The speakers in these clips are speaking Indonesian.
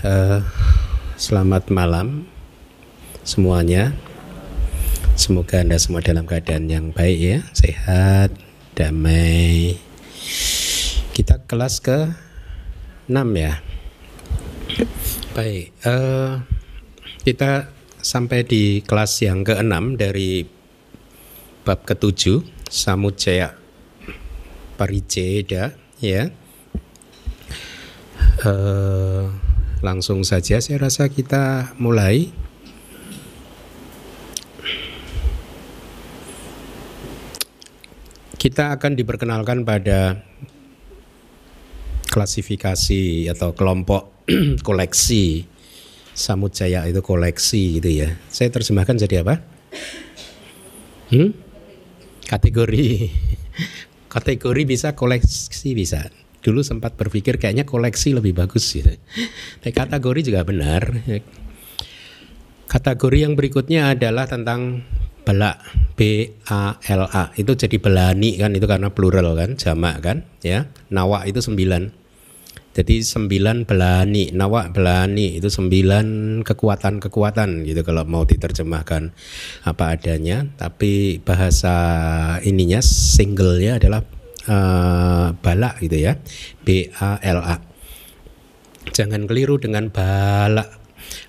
Uh, selamat malam semuanya. Semoga Anda semua dalam keadaan yang baik ya, sehat, damai. Kita kelas ke 6 ya. Baik, uh, kita sampai di kelas yang ke-6 dari bab ke-7 Samujaya Pariceda ya uh, langsung saja saya rasa kita mulai. Kita akan diperkenalkan pada klasifikasi atau kelompok koleksi Samujaya itu koleksi gitu ya. Saya terjemahkan jadi apa? Hmm? Kategori. Kategori bisa koleksi bisa dulu sempat berpikir kayaknya koleksi lebih bagus gitu. Tapi kategori juga benar. Kategori yang berikutnya adalah tentang bala B A L A. Itu jadi belani kan itu karena plural kan jamak kan ya. Nawa itu sembilan. Jadi sembilan belani nawa belani itu sembilan kekuatan kekuatan gitu kalau mau diterjemahkan apa adanya. Tapi bahasa ininya singlenya adalah uh, bala gitu ya. B A L A. Jangan keliru dengan bala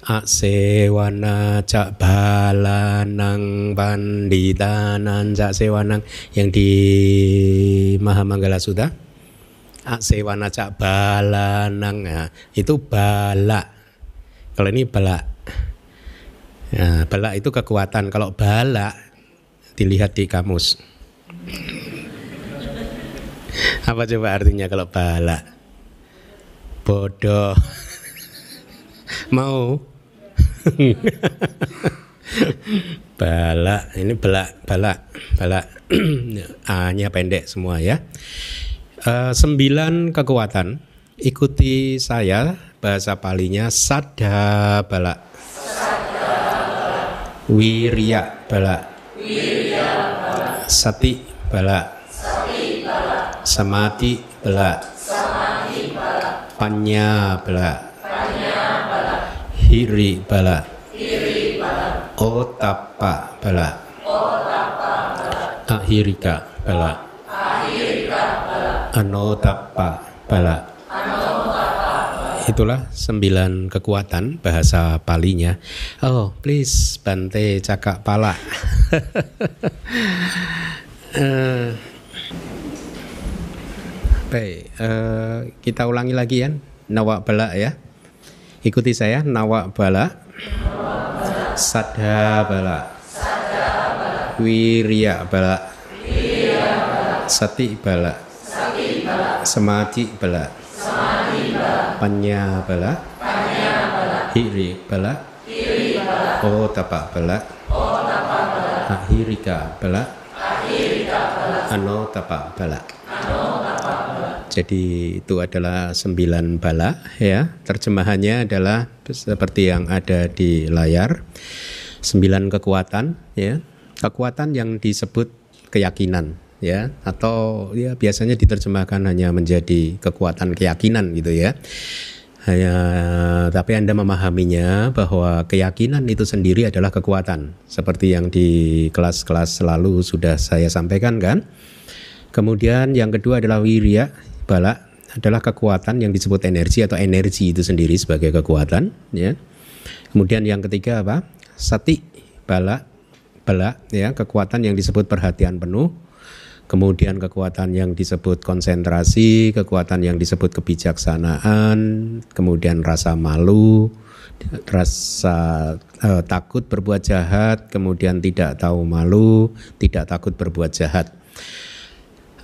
Aksewana cak balanang panditanan cak sewanang yang di Mahamanggala Sudha Aksewana cak balanang ya, itu bala kalau ini bala ya, bala itu kekuatan. Kalau bala dilihat di kamus apa coba artinya kalau bala? Bodoh. Mau? bala, ini bala, bala, bala. A-nya pendek semua ya. Uh, sembilan kekuatan. Ikuti saya bahasa palinya sada bala. Wirya bala. Sati bala Samati bela. Panya bela. Hiri bela. Otapa bela. Ahirika bela. Anotapa bela. Itulah sembilan kekuatan bahasa palinya. Oh, please Bante cakak pala. uh, Baik, uh, kita ulangi lagi ya. Nawak bala ya. Ikuti saya, nawak bala. Sadha bala. Wirya bala. Sati bala. Samadhi bala. Panya bala. Hiri bala. Otapa bala. Ahirika bala. Anotapa bala. Jadi itu adalah sembilan bala ya. Terjemahannya adalah seperti yang ada di layar. Sembilan kekuatan ya. Kekuatan yang disebut keyakinan ya atau ya biasanya diterjemahkan hanya menjadi kekuatan keyakinan gitu ya. Hanya tapi Anda memahaminya bahwa keyakinan itu sendiri adalah kekuatan seperti yang di kelas-kelas lalu sudah saya sampaikan kan. Kemudian yang kedua adalah wirya bala adalah kekuatan yang disebut energi atau energi itu sendiri sebagai kekuatan ya. Kemudian yang ketiga apa? Sati bala bala ya, kekuatan yang disebut perhatian penuh. Kemudian kekuatan yang disebut konsentrasi, kekuatan yang disebut kebijaksanaan, kemudian rasa malu, rasa eh, takut berbuat jahat, kemudian tidak tahu malu, tidak takut berbuat jahat.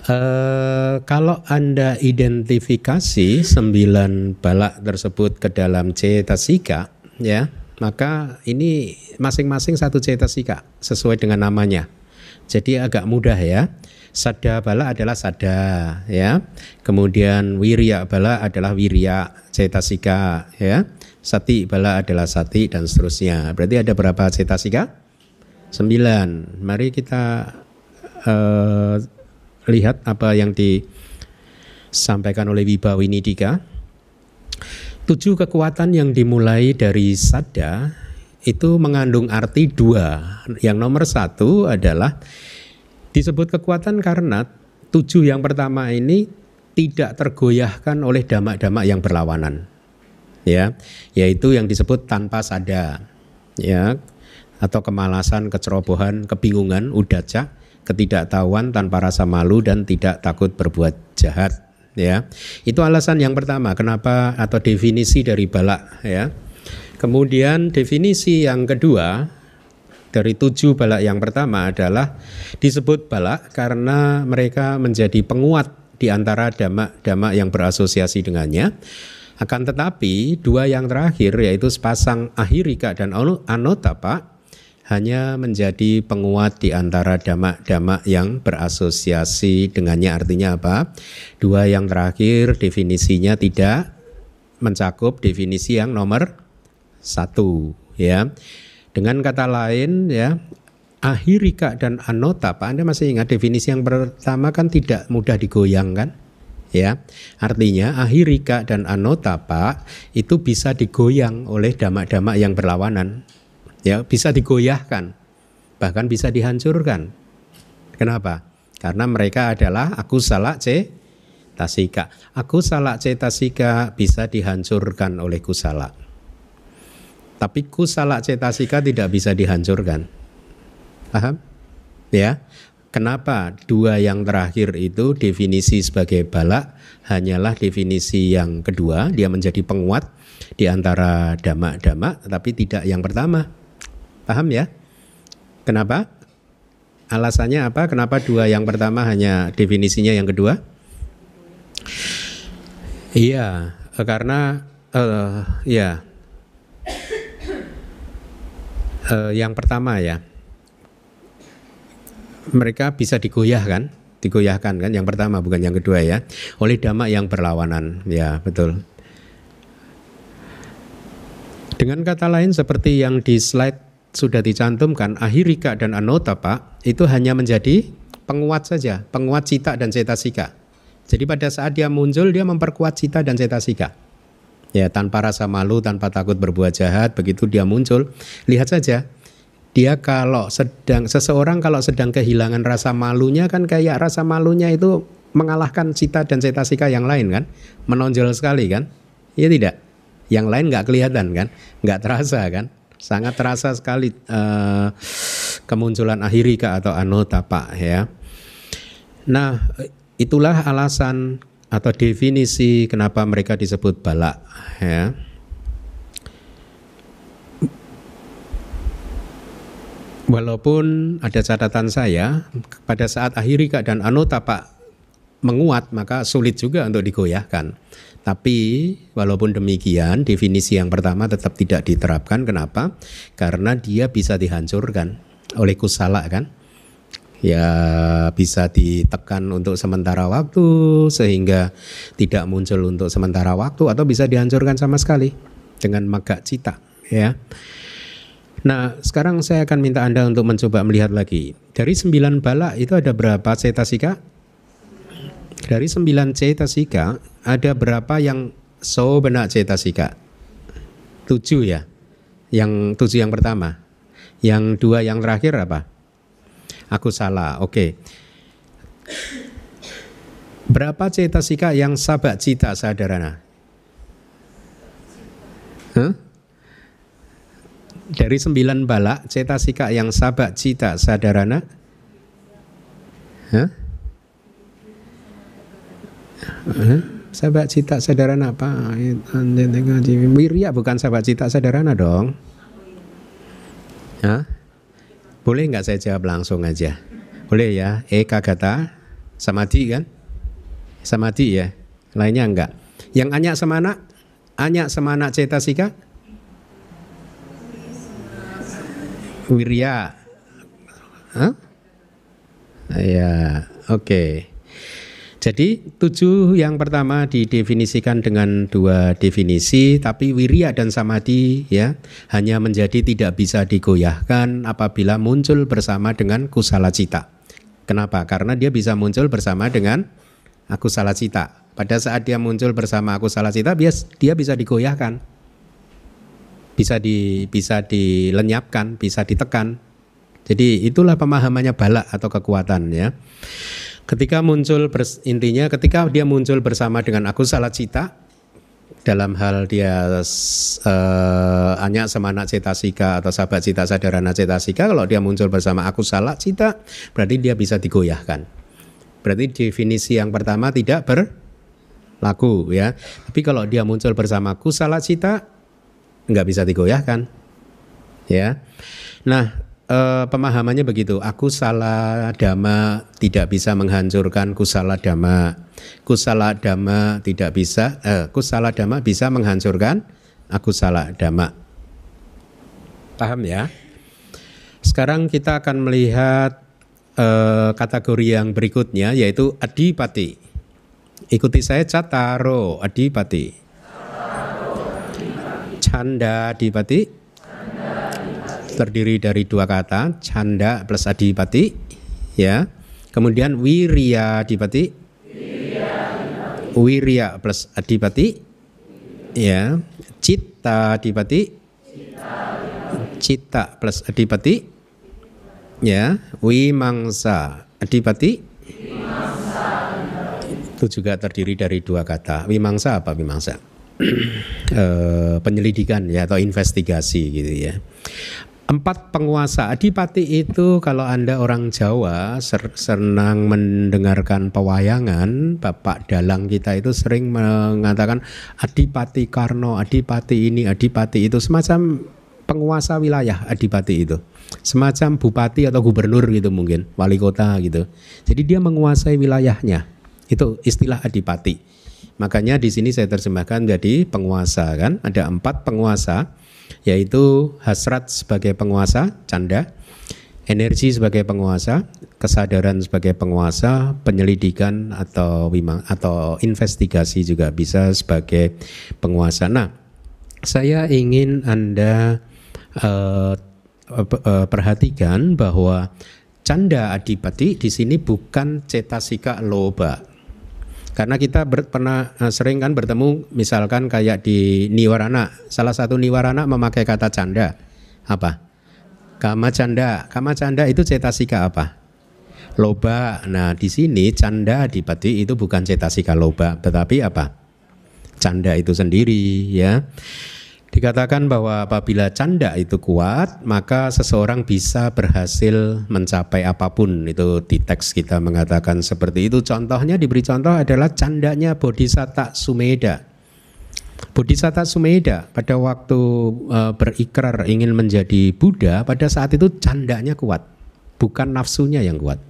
Uh, kalau Anda identifikasi sembilan balak tersebut ke dalam cetasika, ya, maka ini masing-masing satu cetasika sesuai dengan namanya. Jadi agak mudah ya. Sada bala adalah sada, ya. Kemudian wirya bala adalah wirya cetasika, ya. Sati bala adalah sati dan seterusnya. Berarti ada berapa cetasika? Sembilan. Mari kita uh, lihat apa yang disampaikan oleh Wibawa Winidika. tujuh kekuatan yang dimulai dari sada itu mengandung arti dua. Yang nomor satu adalah disebut kekuatan karena tujuh yang pertama ini tidak tergoyahkan oleh damak-damak yang berlawanan. Ya, yaitu yang disebut tanpa sada. Ya, atau kemalasan, kecerobohan, kebingungan, udaca, ketidaktahuan tanpa rasa malu dan tidak takut berbuat jahat ya. Itu alasan yang pertama kenapa atau definisi dari balak ya. Kemudian definisi yang kedua dari tujuh balak yang pertama adalah disebut balak karena mereka menjadi penguat di antara damak-damak yang berasosiasi dengannya. Akan tetapi dua yang terakhir yaitu sepasang ahirika dan anotapa hanya menjadi penguat di antara damak-damak yang berasosiasi dengannya artinya apa? Dua yang terakhir definisinya tidak mencakup definisi yang nomor satu ya. Dengan kata lain ya ahirika dan anota Pak Anda masih ingat definisi yang pertama kan tidak mudah digoyang kan? Ya, artinya ahirika dan anota Pak itu bisa digoyang oleh damak-damak yang berlawanan. Ya, bisa digoyahkan. Bahkan bisa dihancurkan. Kenapa? Karena mereka adalah aku salah c tasika. Aku salah c tasika bisa dihancurkan oleh kusala. Tapi kusala cetasika tidak bisa dihancurkan. Paham? Ya. Kenapa dua yang terakhir itu definisi sebagai balak hanyalah definisi yang kedua, dia menjadi penguat di antara damak-damak tapi tidak yang pertama. Paham ya? Kenapa? Alasannya apa? Kenapa dua yang pertama hanya definisinya yang kedua? Iya, karena uh, ya uh, yang pertama ya mereka bisa digoyahkan digoyahkan kan yang pertama bukan yang kedua ya oleh dhamma yang berlawanan ya betul dengan kata lain seperti yang di slide sudah dicantumkan ahirika dan anotapa itu hanya menjadi penguat saja penguat cita dan cetasika jadi pada saat dia muncul dia memperkuat cita dan cetasika Ya, tanpa rasa malu, tanpa takut berbuat jahat, begitu dia muncul, lihat saja. Dia kalau sedang seseorang kalau sedang kehilangan rasa malunya kan kayak rasa malunya itu mengalahkan cita dan cetasika yang lain kan, menonjol sekali kan? Iya tidak? Yang lain nggak kelihatan kan, nggak terasa kan? Sangat terasa sekali uh, kemunculan ahirika atau anotapa ya. Nah, itulah alasan atau definisi kenapa mereka disebut balak ya. Walaupun ada catatan saya pada saat ahirika dan anotapa menguat maka sulit juga untuk digoyahkan. Tapi walaupun demikian definisi yang pertama tetap tidak diterapkan. Kenapa? Karena dia bisa dihancurkan oleh kusala kan ya bisa ditekan untuk sementara waktu sehingga tidak muncul untuk sementara waktu atau bisa dihancurkan sama sekali dengan maga cita ya. Nah sekarang saya akan minta Anda untuk mencoba melihat lagi dari sembilan bala itu ada berapa cetasika? Dari sembilan cetasika ada berapa yang so benak cetasika? Tujuh ya. Yang tujuh yang pertama. Yang dua yang terakhir apa? Aku salah. Oke. Okay. Berapa cetasika yang sabak cita sadarana? Huh? Dari sembilan balak cetasika yang sabak cita sadarana? Huh? Huh? Sabak cita sadarana apa? Wirya bukan sabak cita sadarana dong. Hah? Boleh nggak saya jawab langsung aja? Boleh ya? Eka kata samadhi kan? Samadhi ya. Lainnya enggak. Yang anyak semana? Anyak semana cetasika? Wirya. Hah? Ya, oke. Okay. Jadi tujuh yang pertama didefinisikan dengan dua definisi, tapi wirya dan samadhi ya hanya menjadi tidak bisa digoyahkan apabila muncul bersama dengan kusala cita. Kenapa? Karena dia bisa muncul bersama dengan aku salah cita. Pada saat dia muncul bersama aku salah cita, dia, dia bisa digoyahkan, bisa di bisa dilenyapkan, bisa ditekan. Jadi itulah pemahamannya balak atau kekuatan ya. Ketika muncul intinya ketika dia muncul bersama dengan aku salah cita dalam hal dia uh, hanya semana cetasika atau sahabat cita sadarana cetasika kalau dia muncul bersama aku salah cita berarti dia bisa digoyahkan. Berarti definisi yang pertama tidak berlaku ya. Tapi kalau dia muncul bersama aku salah cita nggak bisa digoyahkan. Ya. Nah, uh, pemahamannya begitu. Aku salah dhamma tidak bisa menghancurkan kusala dhamma. Kusala dhamma tidak bisa, uh, kusala dhamma bisa menghancurkan aku salah dhamma. Paham ya? Sekarang kita akan melihat uh, kategori yang berikutnya yaitu adipati. Ikuti saya cataro adipati. Canda adipati terdiri dari dua kata, canda plus adipati, ya. Kemudian wirya adipati, wirya plus adipati, ya. Cita adipati, cita plus adipati, ya. Wimangsa adipati, itu juga terdiri dari dua kata. Wimangsa apa wimangsa? e, penyelidikan ya atau investigasi gitu ya empat penguasa. Adipati itu kalau anda orang Jawa ser senang mendengarkan pewayangan Bapak Dalang kita itu sering mengatakan adipati Karno adipati ini adipati itu. Semacam penguasa wilayah adipati itu. Semacam bupati atau gubernur gitu mungkin wali kota gitu. Jadi dia menguasai wilayahnya. Itu istilah adipati. Makanya di sini saya terjemahkan jadi penguasa kan. Ada empat penguasa yaitu hasrat sebagai penguasa, canda, energi sebagai penguasa, kesadaran sebagai penguasa, penyelidikan atau wimang atau investigasi juga bisa sebagai penguasa. Nah, saya ingin Anda uh, perhatikan bahwa canda adipati di sini bukan cetasika loba karena kita ber, pernah uh, sering kan bertemu misalkan kayak di Niwarana, salah satu Niwarana memakai kata canda. Apa? Kama canda. Kama canda itu cetasika apa? Loba. Nah, di sini canda adipati itu bukan cetasika loba, tetapi apa? Canda itu sendiri ya. Dikatakan bahwa apabila canda itu kuat, maka seseorang bisa berhasil mencapai apa pun. Itu di teks kita mengatakan seperti itu. Contohnya diberi contoh adalah candanya Bodhisatta Sumeda. Bodhisatta Sumeda pada waktu uh, berikrar ingin menjadi Buddha, pada saat itu candanya kuat, bukan nafsunya yang kuat.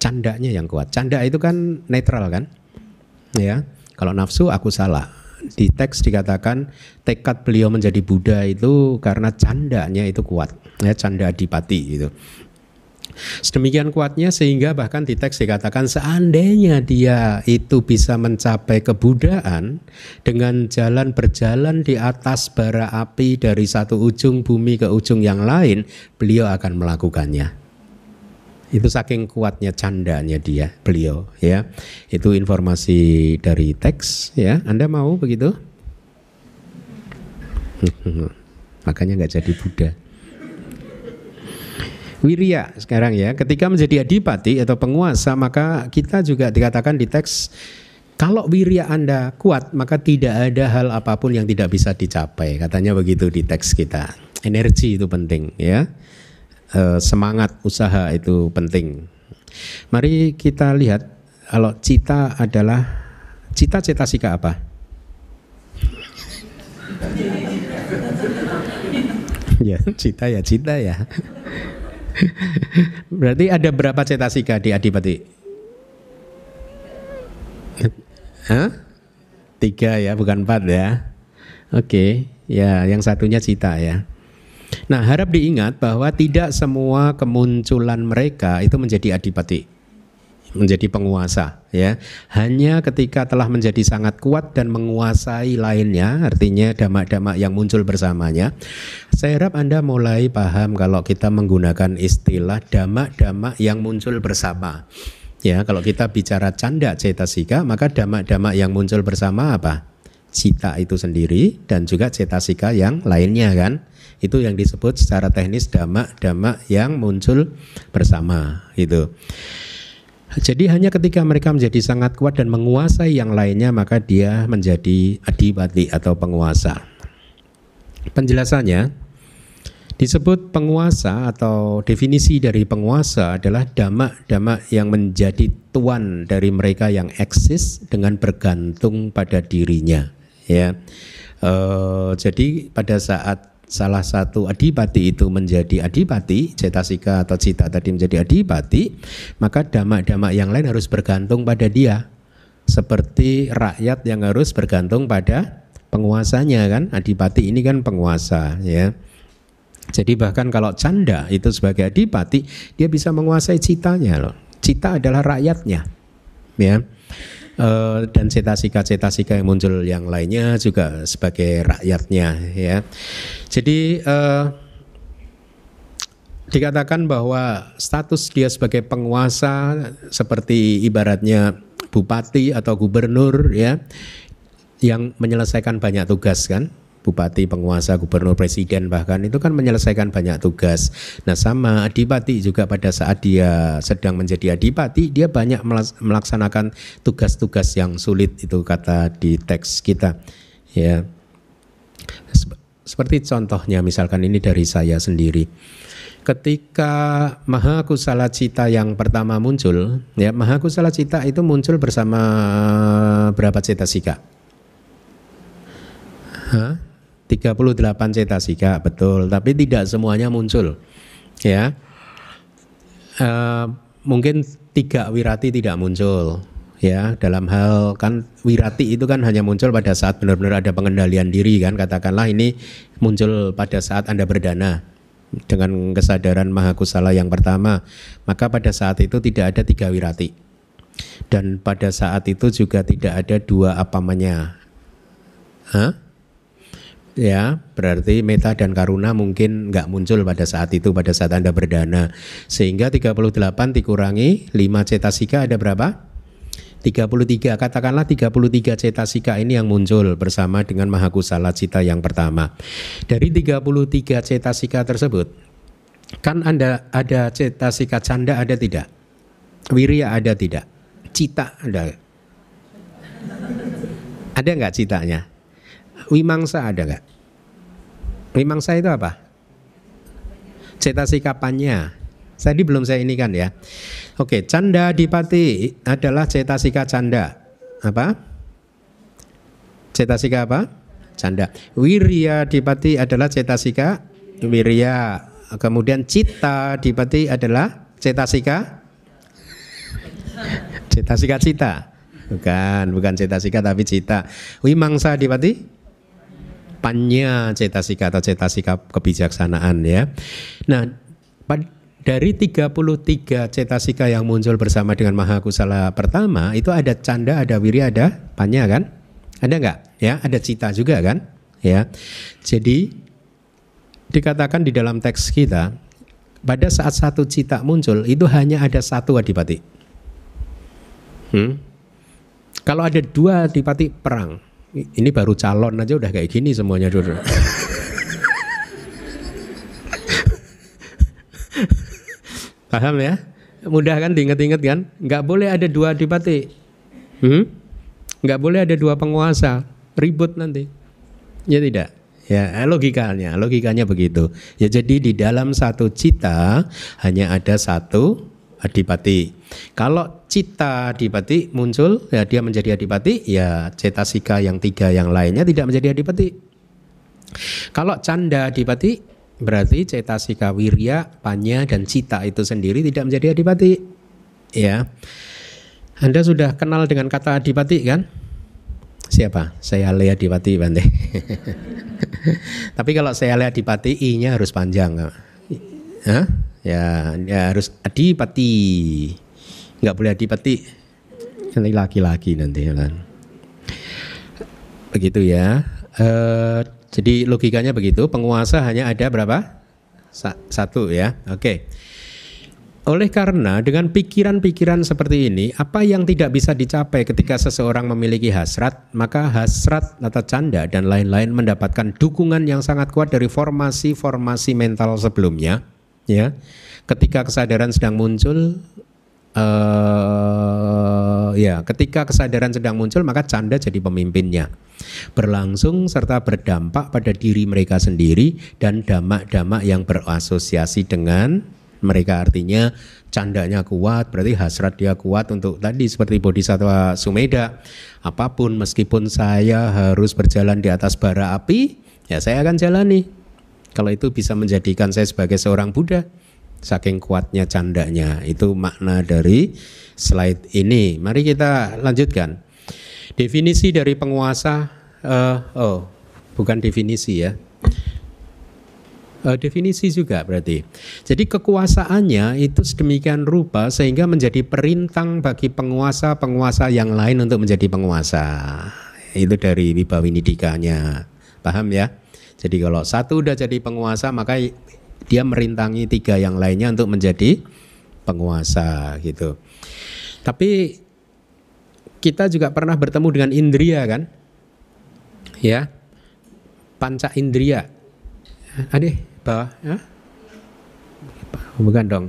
Candanya yang kuat. Canda itu kan netral kan? Ya. Kalau nafsu aku salah di teks dikatakan tekad beliau menjadi Buddha itu karena candanya itu kuat, ya canda adipati itu. Sedemikian kuatnya sehingga bahkan di teks dikatakan seandainya dia itu bisa mencapai kebudaan dengan jalan berjalan di atas bara api dari satu ujung bumi ke ujung yang lain, beliau akan melakukannya. Itu saking kuatnya candanya dia, beliau ya. Itu informasi dari teks ya. Anda mau begitu? Makanya nggak jadi Buddha. Wirya sekarang ya, ketika menjadi adipati atau penguasa maka kita juga dikatakan di teks kalau wirya Anda kuat maka tidak ada hal apa pun yang tidak bisa dicapai. Katanya begitu di teks kita. Energi itu penting ya. Eh, semangat usaha itu penting. Mari kita lihat kalau cita adalah cita cita sika apa? ya cita ya cita ya. Berarti ada berapa cetasika di Adipati? Hah? Tiga ya, bukan empat ya. Oke, ya yang satunya cita ya. Nah, harap diingat bahwa tidak semua kemunculan mereka itu menjadi adipati, menjadi penguasa, ya. Hanya ketika telah menjadi sangat kuat dan menguasai lainnya, artinya damak-damak yang muncul bersamanya. Saya harap Anda mulai paham kalau kita menggunakan istilah damak-damak yang muncul bersama. Ya, kalau kita bicara canda cetasika, maka damak-damak yang muncul bersama apa? Cita itu sendiri dan juga cetasika yang lainnya kan. Itu yang disebut secara teknis damak-damak yang muncul bersama gitu. Jadi hanya ketika mereka menjadi sangat kuat dan menguasai yang lainnya maka dia menjadi adibati atau penguasa. Penjelasannya Disebut penguasa atau definisi dari penguasa adalah damak-damak yang menjadi tuan dari mereka yang eksis dengan bergantung pada dirinya. Ya, e, jadi pada saat salah satu adipati itu menjadi adipati, cetasika atau cita tadi menjadi adipati, maka damak-damak yang lain harus bergantung pada dia. Seperti rakyat yang harus bergantung pada penguasanya kan, adipati ini kan penguasa ya. Jadi bahkan kalau canda itu sebagai adipati, dia bisa menguasai citanya loh. Cita adalah rakyatnya, ya. E, dan cetasika-cetasika yang muncul yang lainnya juga sebagai rakyatnya, ya. Jadi e, dikatakan bahwa status dia sebagai penguasa seperti ibaratnya bupati atau gubernur, ya, yang menyelesaikan banyak tugas kan bupati, penguasa, gubernur, presiden bahkan itu kan menyelesaikan banyak tugas. Nah sama adipati juga pada saat dia sedang menjadi adipati dia banyak melaksanakan tugas-tugas yang sulit itu kata di teks kita. Ya seperti contohnya misalkan ini dari saya sendiri. Ketika Maha Kusala Cita yang pertama muncul, ya Maha Kusala Cita itu muncul bersama berapa cetasika? Hah? 38 cetasika betul, tapi tidak semuanya muncul. Ya. Uh, mungkin tiga wirati tidak muncul ya dalam hal kan wirati itu kan hanya muncul pada saat benar-benar ada pengendalian diri kan katakanlah ini muncul pada saat Anda berdana dengan kesadaran maha kusala yang pertama maka pada saat itu tidak ada tiga wirati dan pada saat itu juga tidak ada dua apamanya Hah? Ya berarti meta dan karuna mungkin nggak muncul pada saat itu pada saat Anda berdana sehingga 38 dikurangi 5 cetasika ada berapa? 33 katakanlah 33 cetasika ini yang muncul bersama dengan mahakusala cita yang pertama dari 33 cetasika tersebut kan Anda ada cetasika canda ada tidak? Wirya ada tidak? Cita ada ada nggak citanya? Wimangsa ada nggak? Wimangsa itu apa? Cetasi kapannya? Tadi belum saya ini kan ya. Oke, canda dipati adalah cetasika canda. Apa? Cetasika apa? Canda. Wirya dipati adalah cetasika wirya. Kemudian cita dipati adalah cetasika cetasika cita. Bukan, bukan cetasika tapi cita. Wimangsa dipati panya cetasika atau cetasika kebijaksanaan ya. Nah, dari 33 cetasika yang muncul bersama dengan maha kusala pertama itu ada canda, ada wirya, ada panya kan? Ada nggak? Ya, ada cita juga kan? Ya. Jadi dikatakan di dalam teks kita pada saat satu cita muncul itu hanya ada satu adipati. Hmm? Kalau ada dua adipati perang, ini baru calon aja udah kayak gini semuanya dulu. Paham ya? Mudah kan diinget-inget kan? Nggak boleh ada dua adipati. Hmm? Nggak boleh ada dua penguasa. Ribut nanti. Ya tidak. Ya logikanya, logikanya begitu. Ya jadi di dalam satu cita hanya ada satu adipati. Kalau cita adipati muncul, ya dia menjadi adipati, ya cetasika yang tiga yang lainnya tidak menjadi adipati. Kalau canda adipati, berarti cetasika wirya, panya, dan cita itu sendiri tidak menjadi adipati. Ya, Anda sudah kenal dengan kata adipati kan? Siapa? Saya Lea Adipati Bante. Tapi kalau saya Lea Adipati, I-nya harus panjang. Hah? Ya, ya harus adipati nggak boleh adipati nanti laki-laki nanti kan? Begitu ya. E, jadi logikanya begitu. Penguasa hanya ada berapa? Sa satu ya. Oke. Oleh karena dengan pikiran-pikiran seperti ini, apa yang tidak bisa dicapai ketika seseorang memiliki hasrat, maka hasrat atau canda dan lain-lain mendapatkan dukungan yang sangat kuat dari formasi-formasi mental sebelumnya. Ya, ketika kesadaran sedang muncul, uh, ya, ketika kesadaran sedang muncul, maka canda jadi pemimpinnya, berlangsung serta berdampak pada diri mereka sendiri dan damak-damak yang berasosiasi dengan mereka. Artinya candanya kuat berarti hasrat dia kuat untuk tadi seperti bodhisattva Sumeda apa pun meskipun saya harus berjalan di atas bara api ya saya akan jalani. Kalau itu bisa menjadikan saya sebagai seorang Buddha saking kuatnya candanya itu makna dari slide ini mari kita lanjutkan definisi dari penguasa uh, oh bukan definisi ya uh, definisi juga berarti. Jadi kekuasaannya itu sedemikian rupa sehingga menjadi perintang bagi penguasa-penguasa yang lain untuk menjadi penguasa. Itu dari Wibawinidikanya. Paham ya? Jadi kalau satu udah jadi penguasa maka dia merintangi tiga yang lainnya untuk menjadi penguasa gitu. Tapi kita juga pernah bertemu dengan indria kan? Ya. Panca indria. Ade, bawah ya? bukan dong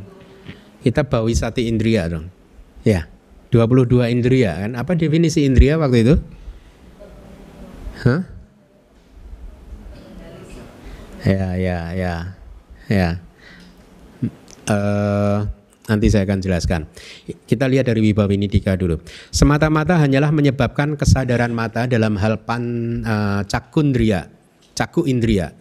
kita bawisati indria dong ya 22 indria kan apa definisi indria waktu itu Hah? ya ya ya ya. Uh, nanti saya akan jelaskan. Kita lihat dari Wibawinidika dulu. Semata-mata hanyalah menyebabkan kesadaran mata dalam hal pan uh, cakundria caku indria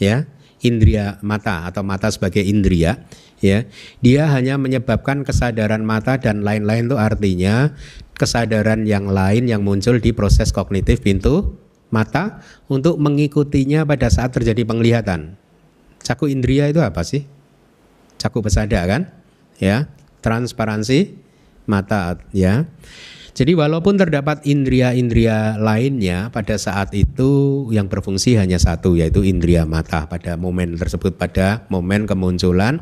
ya. Indria mata atau mata sebagai indria ya. Dia hanya menyebabkan kesadaran mata dan lain-lain itu artinya kesadaran yang lain yang muncul di proses kognitif pintu mata untuk mengikutinya pada saat terjadi penglihatan caku indria itu apa sih caku pesada kan ya transparansi mata ya jadi walaupun terdapat indria-indria lainnya pada saat itu yang berfungsi hanya satu yaitu indria mata pada momen tersebut pada momen kemunculan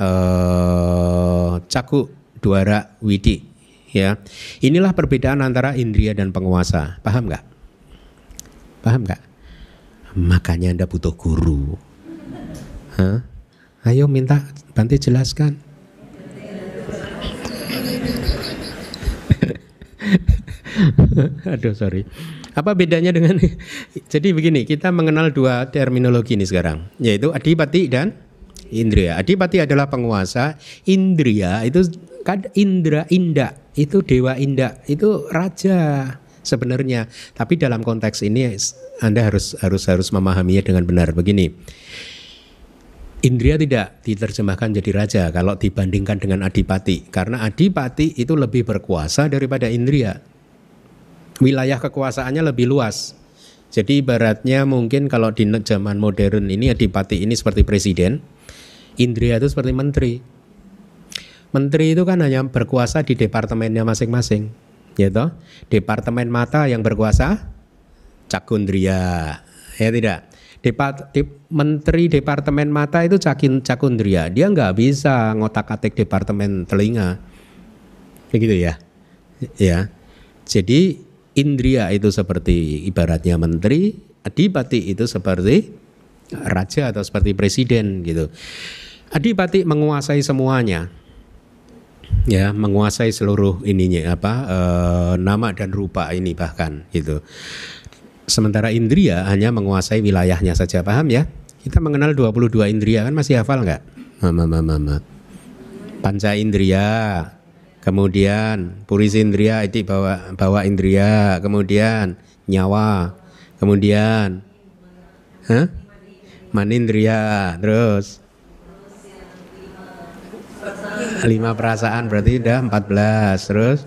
eh, caku duara widi ya. Inilah perbedaan antara indria dan penguasa. Paham nggak? Paham nggak? Makanya Anda butuh guru. Hah? Ayo minta Bante jelaskan. Aduh sorry. Apa bedanya dengan jadi begini kita mengenal dua terminologi ini sekarang yaitu adipati dan indria. Adipati adalah penguasa, indria itu kan indra indah itu dewa indah itu raja sebenarnya. Tapi dalam konteks ini Anda harus harus harus memahaminya dengan benar begini. Indria tidak diterjemahkan jadi raja kalau dibandingkan dengan adipati karena adipati itu lebih berkuasa daripada indria wilayah kekuasaannya lebih luas. Jadi ibaratnya mungkin kalau di zaman modern ini adipati ini seperti presiden, Indria itu seperti menteri. Menteri itu kan hanya berkuasa di departemennya masing-masing, gitu. Departemen mata yang berkuasa Cakundria, ya tidak. Depart, di, menteri departemen mata itu cakin Cakundria, dia nggak bisa ngotak-atik departemen telinga, begitu ya, ya. Jadi Indria itu seperti ibaratnya menteri, adipati itu seperti raja atau seperti presiden gitu. Adipati menguasai semuanya. Ya, menguasai seluruh ininya apa e, nama dan rupa ini bahkan gitu. Sementara indria hanya menguasai wilayahnya saja, paham ya? Kita mengenal 22 indria kan masih hafal nggak? Mama mama mama. Panca indria, kemudian purisindria itu bawa bawa indria, kemudian nyawa, kemudian huh? manindria, terus lima perasaan berarti udah 14 terus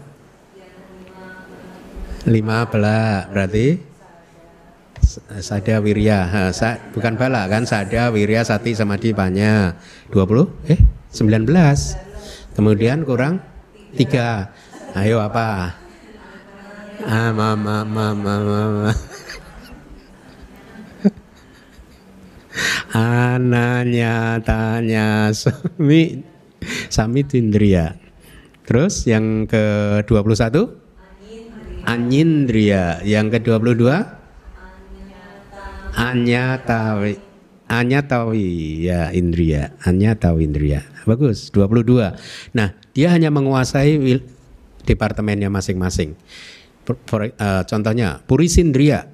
lima bala berarti sada wirya ha, sa, bukan bala kan sada wirya sati samadhi banyak 20 eh 19 kemudian kurang Tiga. Ayo apa? Ah, mama, mama, mama. Ananya tanya suami Samitindriya. Terus yang ke-21 Anyindriya. Yang ke-22 Anyatawi. Anyatawi ya indriya. Anyatawi indriya. Bagus, 22. Nah, dia hanya menguasai departemennya masing-masing. Uh, contohnya Purisindria,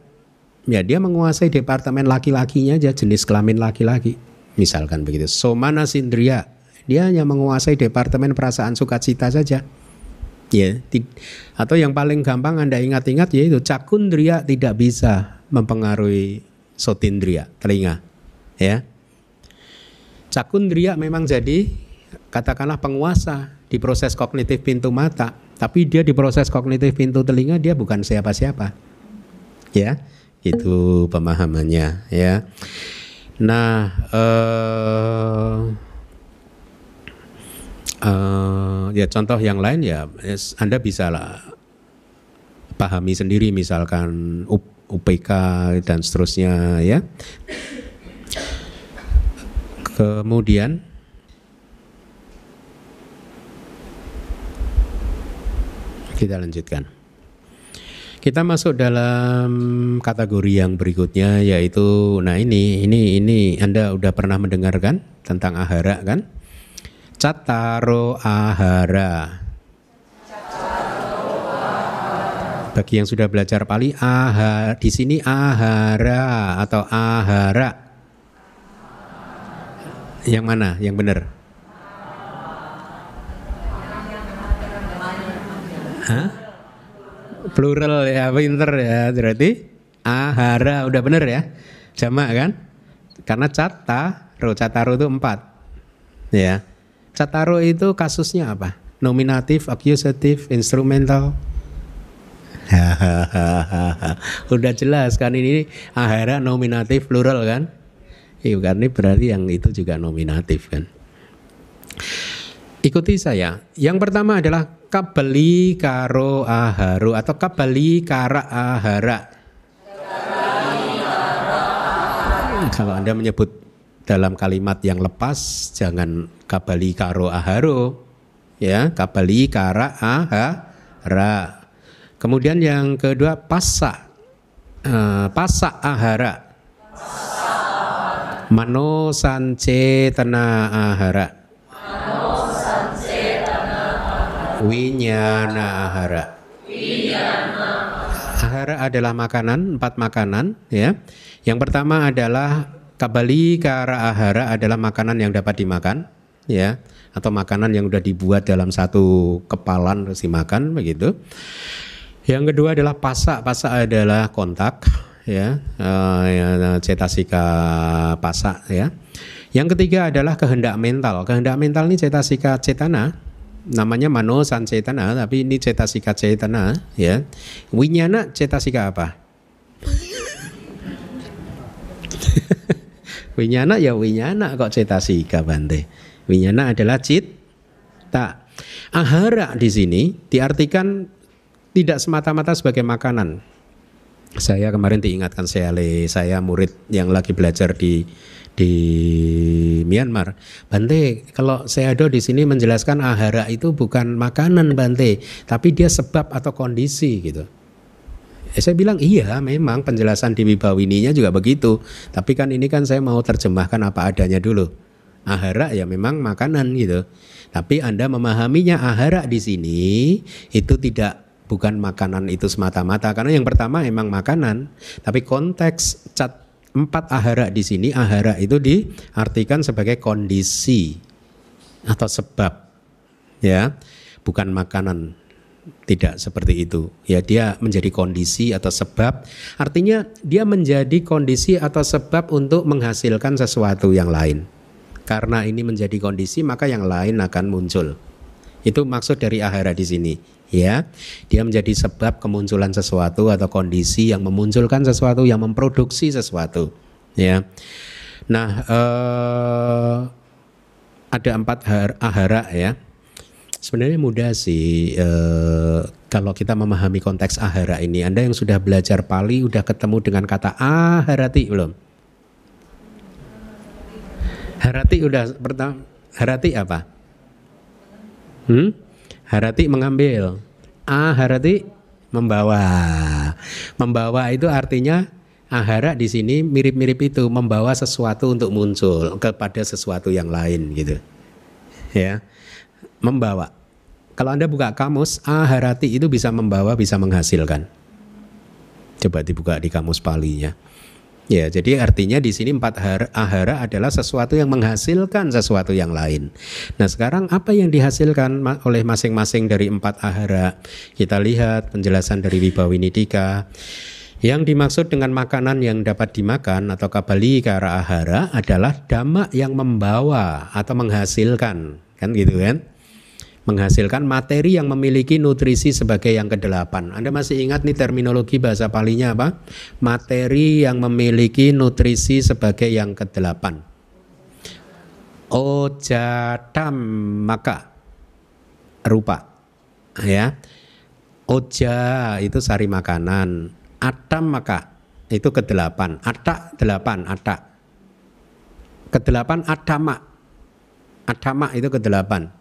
ya dia menguasai departemen laki-lakinya aja jenis kelamin laki-laki, misalkan begitu. Somana Sindria, dia hanya menguasai departemen perasaan sukacita saja. Ya, atau yang paling gampang Anda ingat-ingat yaitu cakundria tidak bisa mempengaruhi sotindria, telinga. Ya. Cakundria memang jadi katakanlah penguasa di proses kognitif pintu mata, tapi dia di proses kognitif pintu telinga dia bukan siapa-siapa. Ya, itu pemahamannya ya. Nah, eh, uh, ya contoh yang lain ya Anda bisa pahami sendiri misalkan UPK dan seterusnya ya. Kemudian Kita lanjutkan. Kita masuk dalam kategori yang berikutnya yaitu nah ini ini ini Anda udah pernah mendengarkan tentang ahara kan? Cataro ahara. Bagi yang sudah belajar Pali, aha di sini ahara atau ahara. Yang mana? Yang benar? Plural ya, pinter ya. Berarti ahara udah bener ya. Jamak kan? Karena cata, ro cataro itu empat. Ya. Cataro itu kasusnya apa? Nominatif, accusatif, instrumental. udah jelas kan ini ahara nominatif plural kan? Iya kan ini berarti yang itu juga nominatif kan. Ikuti saya. Yang pertama adalah kabeli karo aharu atau kabeli kara ahara. Kalau Anda menyebut dalam kalimat yang lepas jangan kabali karo aharu ya kabali kara ahara. Kemudian yang kedua pasa uh, pasa ahara. Mano sance tena ahara. Winyana ahara. Ahara adalah makanan, empat makanan ya. Yang pertama adalah kabali kara ahara adalah makanan yang dapat dimakan ya atau makanan yang sudah dibuat dalam satu kepalan terus dimakan begitu. Yang kedua adalah pasak, pasak adalah kontak ya, uh, ya cetasika pasak ya. Yang ketiga adalah kehendak mental. Kehendak mental ini cetasika cetana. Namanya mano sancetana tapi ini cetasika cetana ya. Winyana cetasika apa? Winyana ya winyana kok cetasika bante? Winyana adalah cita. Ahara di sini diartikan tidak semata-mata sebagai makanan saya kemarin diingatkan saya saya murid yang lagi belajar di di Myanmar. Bante, kalau saya ada di sini menjelaskan ahara itu bukan makanan Bante, tapi dia sebab atau kondisi gitu. Eh, saya bilang iya memang penjelasan di Wibawininya juga begitu. Tapi kan ini kan saya mau terjemahkan apa adanya dulu. Ahara ya memang makanan gitu. Tapi Anda memahaminya ahara di sini itu tidak bukan makanan itu semata-mata karena yang pertama emang makanan, tapi konteks cat empat ahara di sini ahara itu diartikan sebagai kondisi atau sebab ya. Bukan makanan tidak seperti itu. Ya dia menjadi kondisi atau sebab. Artinya dia menjadi kondisi atau sebab untuk menghasilkan sesuatu yang lain. Karena ini menjadi kondisi maka yang lain akan muncul. Itu maksud dari ahara di sini ya. Dia menjadi sebab kemunculan sesuatu atau kondisi yang memunculkan sesuatu yang memproduksi sesuatu ya. Nah eh, ada empat ahara ya. Sebenarnya mudah sih eh, kalau kita memahami konteks ahara ini. Anda yang sudah belajar Pali udah ketemu dengan kata aharati belum? Harati udah pertama harati apa? Hmm? Harati mengambil. Aharati membawa. Membawa itu artinya ahara di sini mirip-mirip itu membawa sesuatu untuk muncul kepada sesuatu yang lain gitu. Ya. Membawa. Kalau Anda buka kamus, aharati itu bisa membawa, bisa menghasilkan. Coba dibuka di kamus palinya. Ya, jadi artinya di sini empat ahara adalah sesuatu yang menghasilkan sesuatu yang lain. Nah, sekarang apa yang dihasilkan oleh masing-masing dari empat ahara? Kita lihat penjelasan dari Wibawinidika. Yang dimaksud dengan makanan yang dapat dimakan atau kabali ahara adalah dhamma yang membawa atau menghasilkan, kan gitu kan? Menghasilkan materi yang memiliki nutrisi sebagai yang kedelapan. Anda masih ingat nih terminologi bahasa palinya apa? Materi yang memiliki nutrisi sebagai yang kedelapan. Ojadam maka rupa ya. Oja itu sari makanan. Atam maka itu kedelapan. Atak delapan, atak. Kedelapan adama. Adama itu kedelapan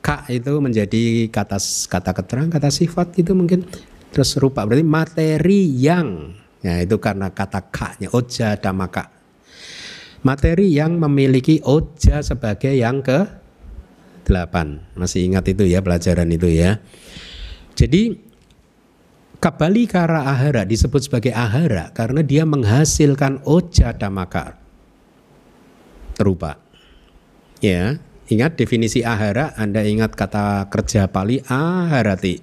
Ka itu menjadi kata kata keterangan, kata sifat itu mungkin terus rupa berarti materi yang ya itu karena kata ka-nya oja damaka. Materi yang memiliki oja sebagai yang ke delapan. Masih ingat itu ya pelajaran itu ya. Jadi Kabali kara ahara disebut sebagai ahara karena dia menghasilkan oja damaka rupa. Ya, Ingat definisi ahara, Anda ingat kata kerja Pali aharati,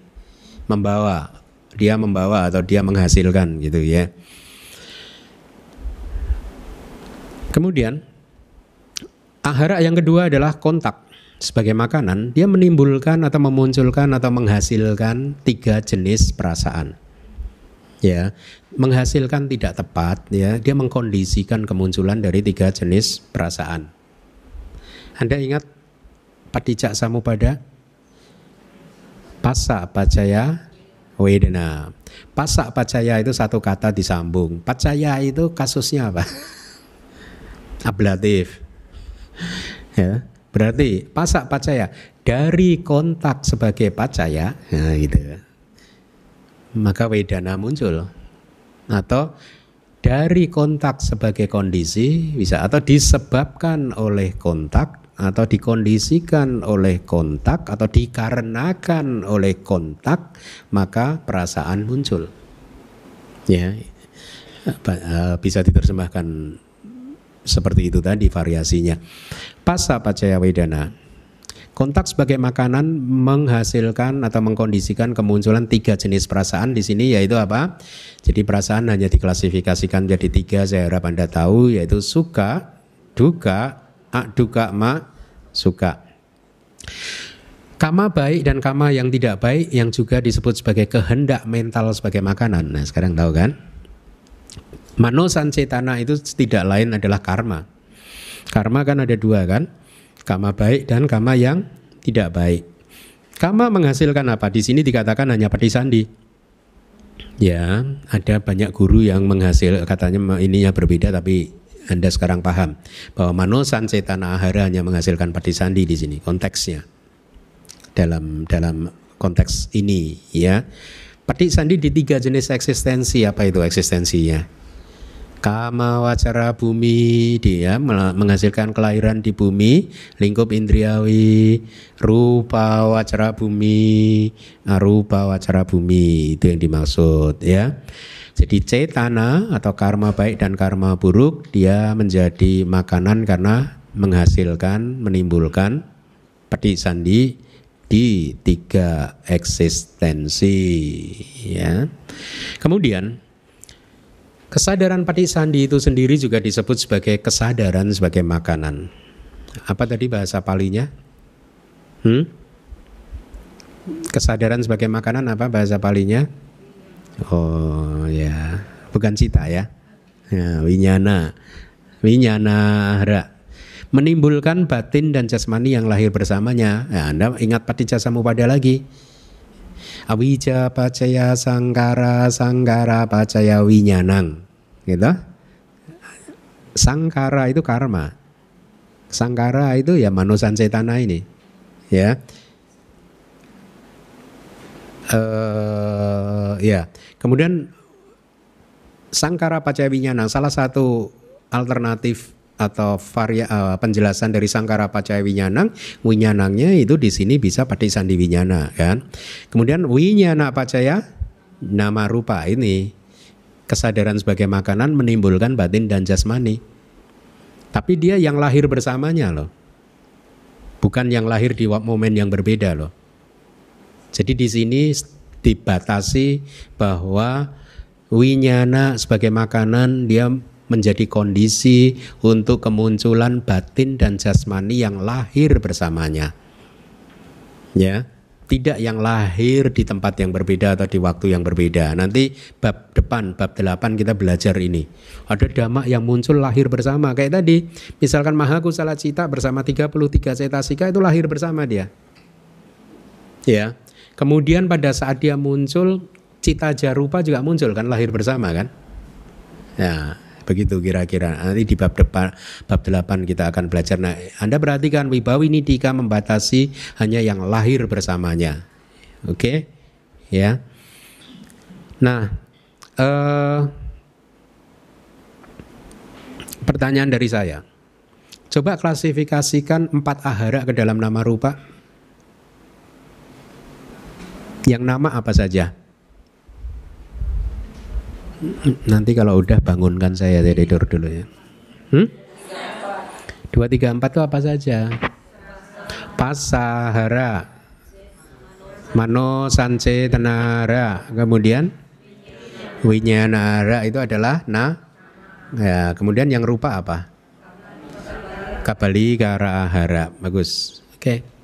membawa, dia membawa atau dia menghasilkan gitu ya. Kemudian ahara yang kedua adalah kontak sebagai makanan, dia menimbulkan atau memunculkan atau menghasilkan tiga jenis perasaan. Ya, menghasilkan tidak tepat ya, dia mengkondisikan kemunculan dari tiga jenis perasaan. Anda ingat Patijak samupada Pasa pacaya Wedana Pasa pacaya itu satu kata disambung. Pacaya itu kasusnya apa? Ablatif. Ya, Berarti pasa pacaya Dari kontak sebagai pacaya nah gitu. Maka wedana muncul. Atau dari kontak sebagai kondisi bisa atau disebabkan oleh kontak atau dikondisikan oleh kontak atau dikarenakan oleh kontak maka perasaan muncul. Ya eh, bisa diterjemahkan seperti itu tadi variasinya. Pasa pacaya wedana kontak sebagai makanan menghasilkan atau mengkondisikan kemunculan tiga jenis perasaan di sini yaitu apa? Jadi perasaan hanya diklasifikasikan menjadi tiga saya harap anda tahu yaitu suka duka duka ma suka. Kama baik dan kama yang tidak baik yang juga disebut sebagai kehendak mental sebagai makanan. Nah sekarang tahu kan? Mano sancetana itu tidak lain adalah karma. Karma kan ada dua kan? Kama baik dan kama yang tidak baik. Kama menghasilkan apa? Di sini dikatakan hanya pati sandi. Ya, ada banyak guru yang menghasil katanya ininya berbeda tapi anda sekarang paham bahwa manosan cetana ahara hanya menghasilkan sandi di sini konteksnya dalam dalam konteks ini ya. sandi di tiga jenis eksistensi apa itu eksistensinya? Kama wacara bumi dia menghasilkan kelahiran di bumi lingkup indriawi rupa wacara bumi arupa wacara bumi itu yang dimaksud ya jadi cetana atau karma baik dan karma buruk dia menjadi makanan karena menghasilkan, menimbulkan peti sandi di tiga eksistensi ya. Kemudian kesadaran pati sandi itu sendiri juga disebut sebagai kesadaran sebagai makanan. Apa tadi bahasa palinya? Hmm? Kesadaran sebagai makanan apa bahasa palinya? Oh ya, bukan cita ya. ya winyana, winyana hara menimbulkan batin dan jasmani yang lahir bersamanya. Ya, anda ingat patija pada lagi. Awija pacaya sangkara sangkara pacaya winyanang. Gitu. Sangkara itu karma. Sangkara itu ya manusan cetana ini. Ya. Uh, ya. Kemudian sangkara pacawinyana salah satu alternatif atau varia uh, penjelasan dari sangkara pacaya winyanang winyanangnya itu di sini bisa pakai sandi winyana kan? Kemudian winyana pacaya nama rupa ini kesadaran sebagai makanan menimbulkan batin dan jasmani. Tapi dia yang lahir bersamanya loh. Bukan yang lahir di momen yang berbeda loh jadi di sini dibatasi bahwa winyana sebagai makanan dia menjadi kondisi untuk kemunculan batin dan jasmani yang lahir bersamanya. Ya, tidak yang lahir di tempat yang berbeda atau di waktu yang berbeda. Nanti bab depan, bab delapan kita belajar ini. Ada dhamma yang muncul lahir bersama. Kayak tadi, misalkan Mahakusala Cita bersama 33 cetasika itu lahir bersama dia. Ya. Kemudian pada saat dia muncul, cita jarupa juga muncul kan lahir bersama kan? Ya, Begitu kira-kira. Nanti di bab depan bab 8 kita akan belajar. Nah, Anda perhatikan Wibawi Nidika membatasi hanya yang lahir bersamanya. Oke? Okay? Ya. Nah, eh, pertanyaan dari saya. Coba klasifikasikan empat ahara ke dalam nama rupa. Yang nama apa saja? Nanti kalau udah bangunkan saya dari tidur dulu ya. Hmm? Dua tiga empat itu apa saja? Pasahara, Mano Sanse Tenara, kemudian Winyanara itu adalah na. Ya, kemudian yang rupa apa? Kabali Karahara. Bagus. Oke. Okay.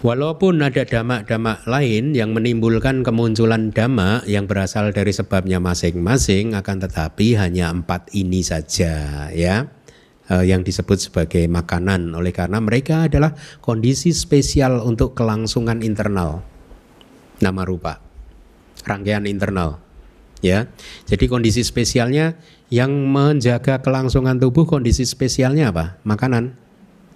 Walaupun ada damak-damak lain yang menimbulkan kemunculan damak yang berasal dari sebabnya masing-masing, akan tetapi hanya empat ini saja ya. Eh, yang disebut sebagai makanan. Oleh karena mereka adalah kondisi spesial untuk kelangsungan internal. Nama rupa. Rangkaian internal ya. Jadi kondisi spesialnya yang menjaga kelangsungan tubuh kondisi spesialnya apa? Makanan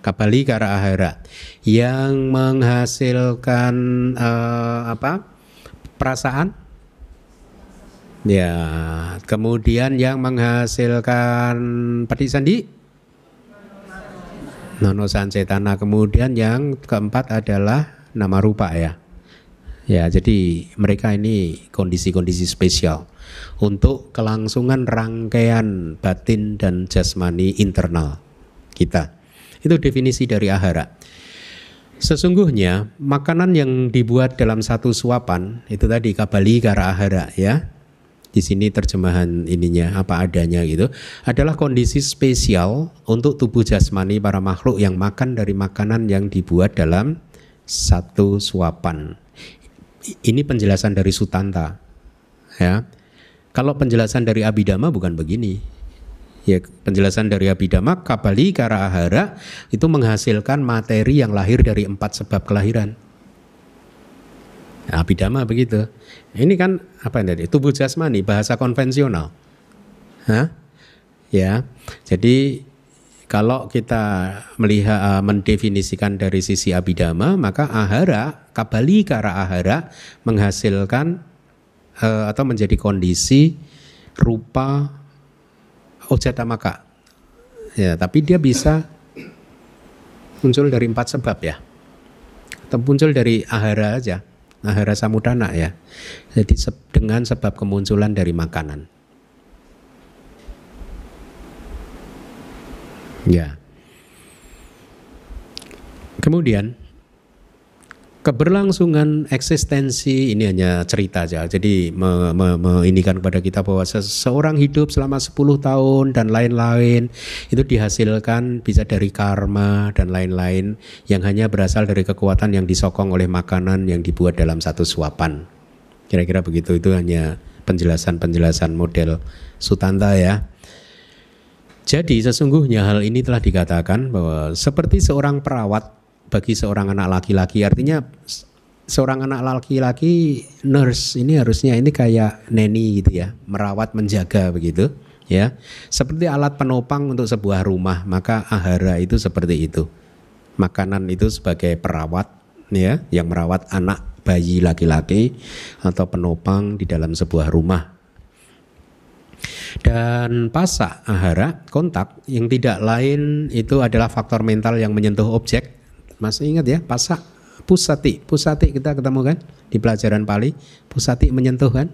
Kabali ahara yang menghasilkan uh, apa? Perasaan? Ya kemudian yang menghasilkan pati sandi? Nono sancetana. Kemudian yang keempat adalah nama rupa ya. Ya jadi mereka ini kondisi-kondisi spesial untuk kelangsungan rangkaian batin dan jasmani internal kita itu definisi dari ahara. Sesungguhnya makanan yang dibuat dalam satu suapan itu tadi kabali kara ahara ya. Di sini terjemahan ininya apa adanya gitu adalah kondisi spesial untuk tubuh jasmani para makhluk yang makan dari makanan yang dibuat dalam satu suapan. Ini penjelasan dari Sutanta. Ya. Kalau penjelasan dari Abhidhamma bukan begini ya penjelasan dari Abhidhamma Kabali Kara Ahara itu menghasilkan materi yang lahir dari empat sebab kelahiran. Nah, Abhidhamma begitu. Ini kan apa tadi? Tubuh jasmani bahasa konvensional. Hah? Ya. Jadi kalau kita melihat uh, mendefinisikan dari sisi abidama maka ahara kabali kara ahara menghasilkan uh, atau menjadi kondisi rupa maka Ya, tapi dia bisa muncul dari empat sebab ya. Atau muncul dari ahara aja. Ahara samudana ya. Jadi dengan sebab kemunculan dari makanan. Ya. Kemudian keberlangsungan eksistensi ini hanya cerita aja. Jadi me, me, me, indikan kepada kita bahwa seseorang hidup selama 10 tahun dan lain-lain itu dihasilkan bisa dari karma dan lain-lain yang hanya berasal dari kekuatan yang disokong oleh makanan yang dibuat dalam satu suapan. Kira-kira begitu itu hanya penjelasan-penjelasan model Sutanta ya. Jadi sesungguhnya hal ini telah dikatakan bahwa seperti seorang perawat bagi seorang anak laki-laki artinya seorang anak laki-laki nurse ini harusnya ini kayak neni gitu ya merawat menjaga begitu ya seperti alat penopang untuk sebuah rumah maka ahara itu seperti itu makanan itu sebagai perawat ya yang merawat anak bayi laki-laki atau penopang di dalam sebuah rumah. Dan pasak ahara, kontak yang tidak lain itu adalah faktor mental yang menyentuh objek. Masih ingat ya, pasak pusati. Pusati kita ketemu kan di pelajaran Pali. Pusati menyentuh kan?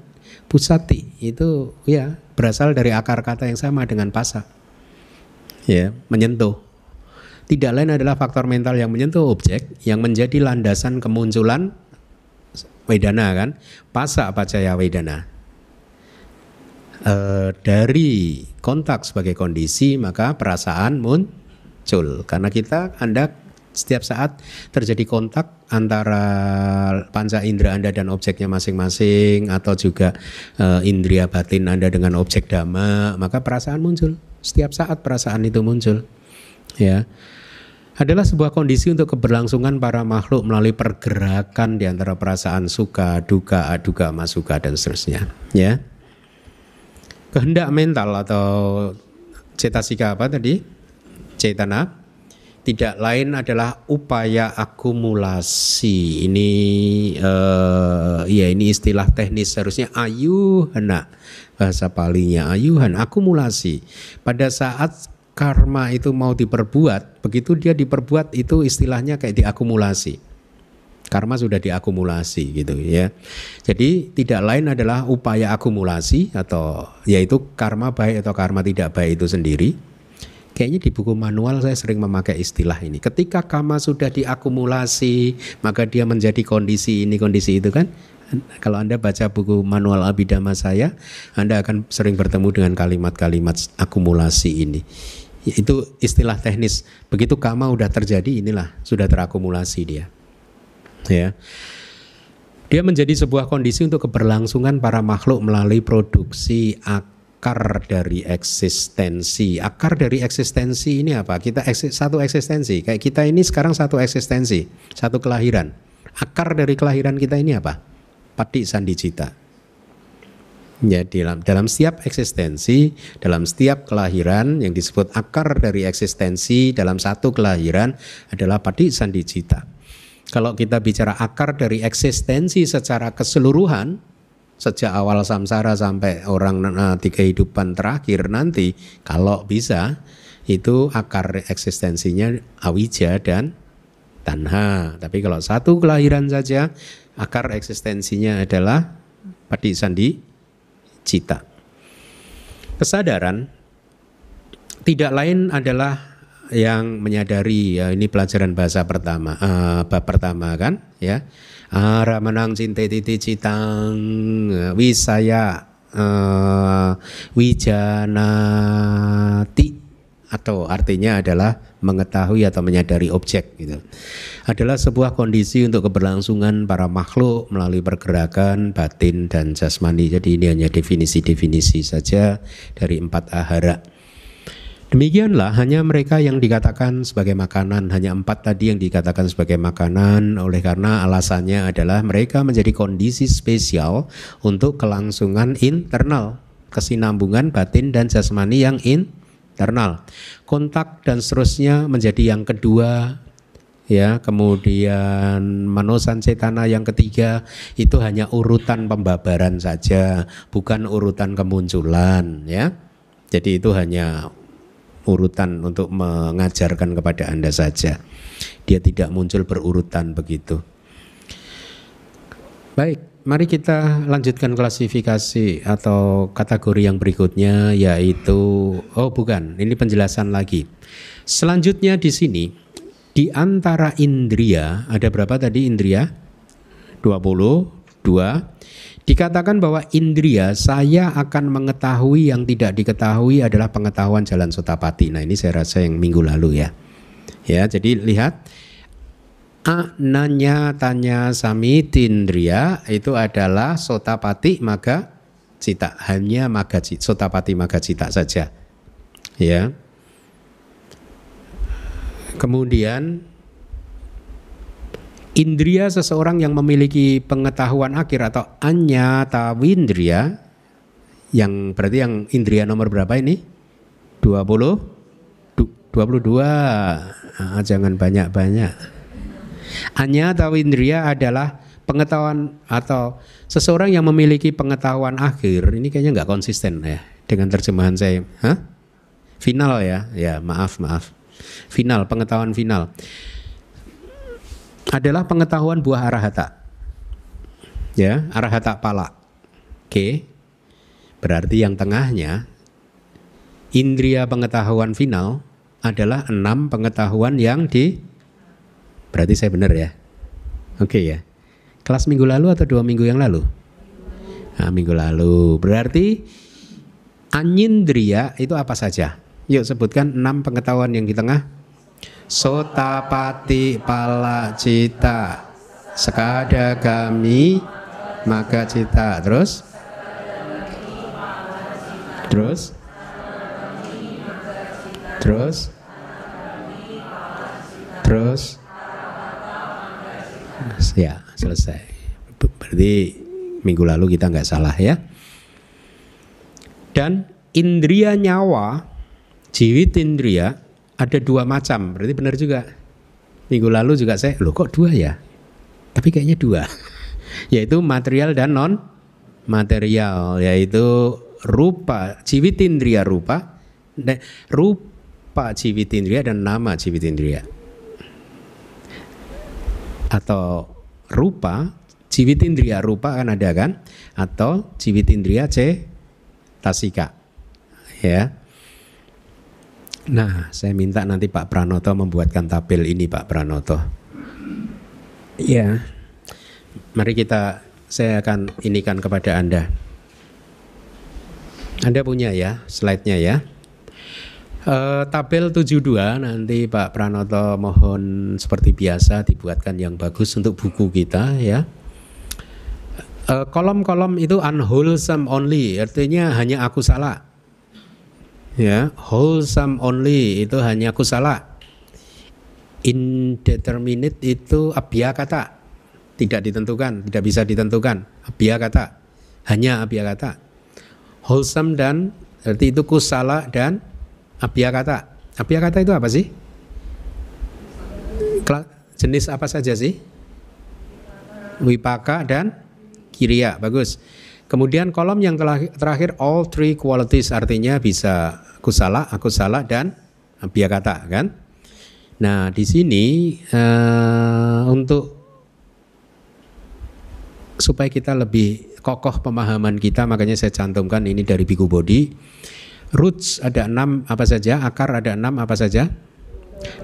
Pusati itu ya berasal dari akar kata yang sama dengan pasak. Ya, menyentuh. Tidak lain adalah faktor mental yang menyentuh objek yang menjadi landasan kemunculan wedana kan. Pasak pacaya wedana uh, dari kontak sebagai kondisi maka perasaan muncul karena kita Anda setiap saat terjadi kontak antara panca indera Anda dan objeknya masing-masing atau juga uh, indria batin Anda dengan objek dhamma maka perasaan muncul. Setiap saat perasaan itu muncul ya. Adalah sebuah kondisi untuk keberlangsungan para makhluk melalui pergerakan di antara perasaan suka, duka, aduga, masuka dan seterusnya ya. Kehendak mental atau cetasika apa tadi? Cetana tidak lain adalah upaya akumulasi. Ini uh, ya ini istilah teknis seharusnya ayuhana bahasa palinya ayuhan akumulasi. Pada saat karma itu mau diperbuat, begitu dia diperbuat itu istilahnya kayak diakumulasi karma sudah diakumulasi gitu ya. Jadi tidak lain adalah upaya akumulasi atau yaitu karma baik atau karma tidak baik itu sendiri. Kayaknya di buku manual saya sering memakai istilah ini. Ketika karma sudah diakumulasi, maka dia menjadi kondisi ini kondisi itu kan. Kalau Anda baca buku manual Abhidhamma saya, Anda akan sering bertemu dengan kalimat-kalimat akumulasi ini. Itu istilah teknis. Begitu karma sudah terjadi, inilah sudah terakumulasi dia ya. Dia menjadi sebuah kondisi untuk keberlangsungan para makhluk melalui produksi akar dari eksistensi. Akar dari eksistensi ini apa? Kita eksis, satu eksistensi. Kayak kita ini sekarang satu eksistensi, satu kelahiran. Akar dari kelahiran kita ini apa? Pati sandicita. Ya, dalam dalam setiap eksistensi, dalam setiap kelahiran yang disebut akar dari eksistensi dalam satu kelahiran adalah pati sandicita. Kalau kita bicara akar dari eksistensi secara keseluruhan, sejak awal samsara sampai orang nanti kehidupan terakhir nanti, kalau bisa itu akar eksistensinya awija dan tanha. Tapi kalau satu kelahiran saja, akar eksistensinya adalah padi sandi cita. Kesadaran tidak lain adalah yang menyadari ya ini pelajaran bahasa pertama uh, bab pertama kan ya ara menang cinte titi citang wisaya uh, wijanati atau artinya adalah mengetahui atau menyadari objek gitu. Adalah sebuah kondisi untuk keberlangsungan para makhluk melalui pergerakan batin dan jasmani. Jadi ini hanya definisi-definisi saja dari empat ahara Demikianlah hanya mereka yang dikatakan sebagai makanan, hanya empat tadi yang dikatakan sebagai makanan. Oleh karena alasannya adalah mereka menjadi kondisi spesial untuk kelangsungan internal, kesinambungan batin dan jasmani yang internal. Kontak dan seterusnya menjadi yang kedua, ya. Kemudian manosan cetana yang ketiga itu hanya urutan pembabaran saja bukan urutan kemunculan ya. Jadi itu hanya urutan untuk mengajarkan kepada Anda saja. Dia tidak muncul berurutan begitu. Baik, mari kita lanjutkan klasifikasi atau kategori yang berikutnya yaitu oh bukan, ini penjelasan lagi. Selanjutnya di sini di antara indria ada berapa tadi indria? 22 Dikatakan bahwa indria saya akan mengetahui yang tidak diketahui adalah pengetahuan jalan sotapati. Nah ini saya rasa yang minggu lalu ya. Ya jadi lihat ananya tanya sami tindria itu adalah sotapati maka cita hanya maga cita, sotapati maga cita saja. Ya. Kemudian indria seseorang yang memiliki pengetahuan akhir atau anyata windria yang berarti yang indria nomor berapa ini? 20 22 ah, jangan banyak-banyak. Anyata windria adalah pengetahuan atau seseorang yang memiliki pengetahuan akhir ini kayaknya nggak konsisten ya dengan terjemahan saya. Hah? Final ya, ya maaf maaf. Final pengetahuan final adalah pengetahuan buah arahata. Ya, arahata pala. Oke. Berarti yang tengahnya indria pengetahuan final adalah enam pengetahuan yang di berarti saya benar ya. Oke ya. Kelas minggu lalu atau dua minggu yang lalu? Nah, minggu lalu. Berarti anyindria itu apa saja? Yuk sebutkan enam pengetahuan yang di tengah. Sotapati pala cita. Sekada kami maka cita. Terus? Terus? Terus? Terus? Ya, selesai. Berarti minggu lalu kita nggak salah ya. Dan indria nyawa, jiwit indria ada dua macam. Berarti benar juga. Minggu lalu juga saya, loh kok dua ya? Tapi kayaknya dua. Yaitu material dan non material, yaitu rupa, jiwit indria rupa, rupa jiwit indria dan nama jiwit indria. Atau rupa, jiwit indria rupa kan ada kan? Atau jiwit indria C tasika. Ya. Nah, saya minta nanti Pak Pranoto membuatkan tabel ini Pak Pranoto. Ya. Mari kita saya akan inikan kepada Anda. Anda punya ya slide-nya ya. Uh, tabel 72 nanti Pak Pranoto mohon seperti biasa dibuatkan yang bagus untuk buku kita ya. Eh, kolom-kolom uh, itu unwholesome only, artinya hanya aku salah. Ya, wholesome only itu hanya aku salah. Indeterminate itu abia kata, tidak ditentukan, tidak bisa ditentukan. Abia kata, hanya abia kata. Wholesome dan berarti itu kusala dan abia kata. Abia kata itu apa sih? Jenis apa saja sih? Wipaka dan Kiria, bagus. Kemudian kolom yang terakhir all three qualities artinya bisa kusala, akusala dan kata kan? Nah, di sini uh, untuk supaya kita lebih kokoh pemahaman kita makanya saya cantumkan ini dari Biku Body. Roots ada enam apa saja, akar ada enam apa saja?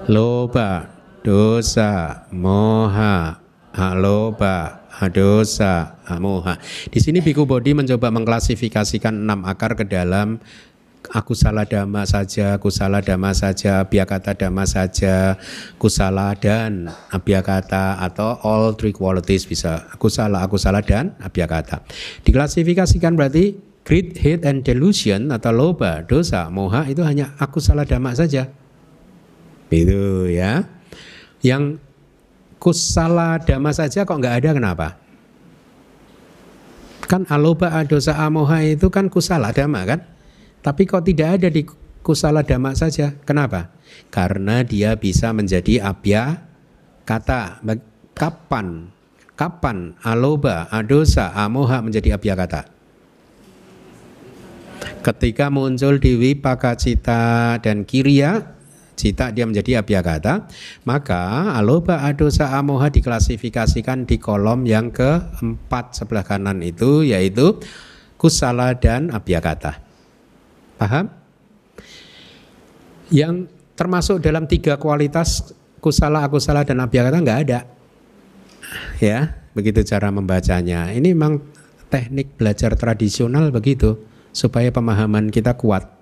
Loba, dosa, moha, haloba, dosa, moha. Di sini Biku Bodi mencoba mengklasifikasikan enam akar ke dalam aku salah dhamma saja, kusala dhamma saja, biakata dhamma saja, kusala dan abiyakata atau all three qualities bisa aku salah, aku salah dan abiyakata. Diklasifikasikan berarti greed, hate and delusion atau loba, dosa, moha itu hanya aku salah dhamma saja. Itu ya. Yang kusala dhamma saja kok nggak ada kenapa? Kan aloba adosa amoha itu kan kusala dhamma kan? Tapi kok tidak ada di kusala dhamma saja? Kenapa? Karena dia bisa menjadi abya kata. Kapan? Kapan aloba, adosa, amoha menjadi abya kata? Ketika muncul di wipaka cita dan kiria cita dia menjadi abiyakata, maka aloba adosa amoha diklasifikasikan di kolom yang keempat sebelah kanan itu yaitu kusala dan abiyakata. Paham? Yang termasuk dalam tiga kualitas kusala, akusala dan abiyakata nggak ada. Ya, begitu cara membacanya. Ini memang teknik belajar tradisional begitu supaya pemahaman kita kuat.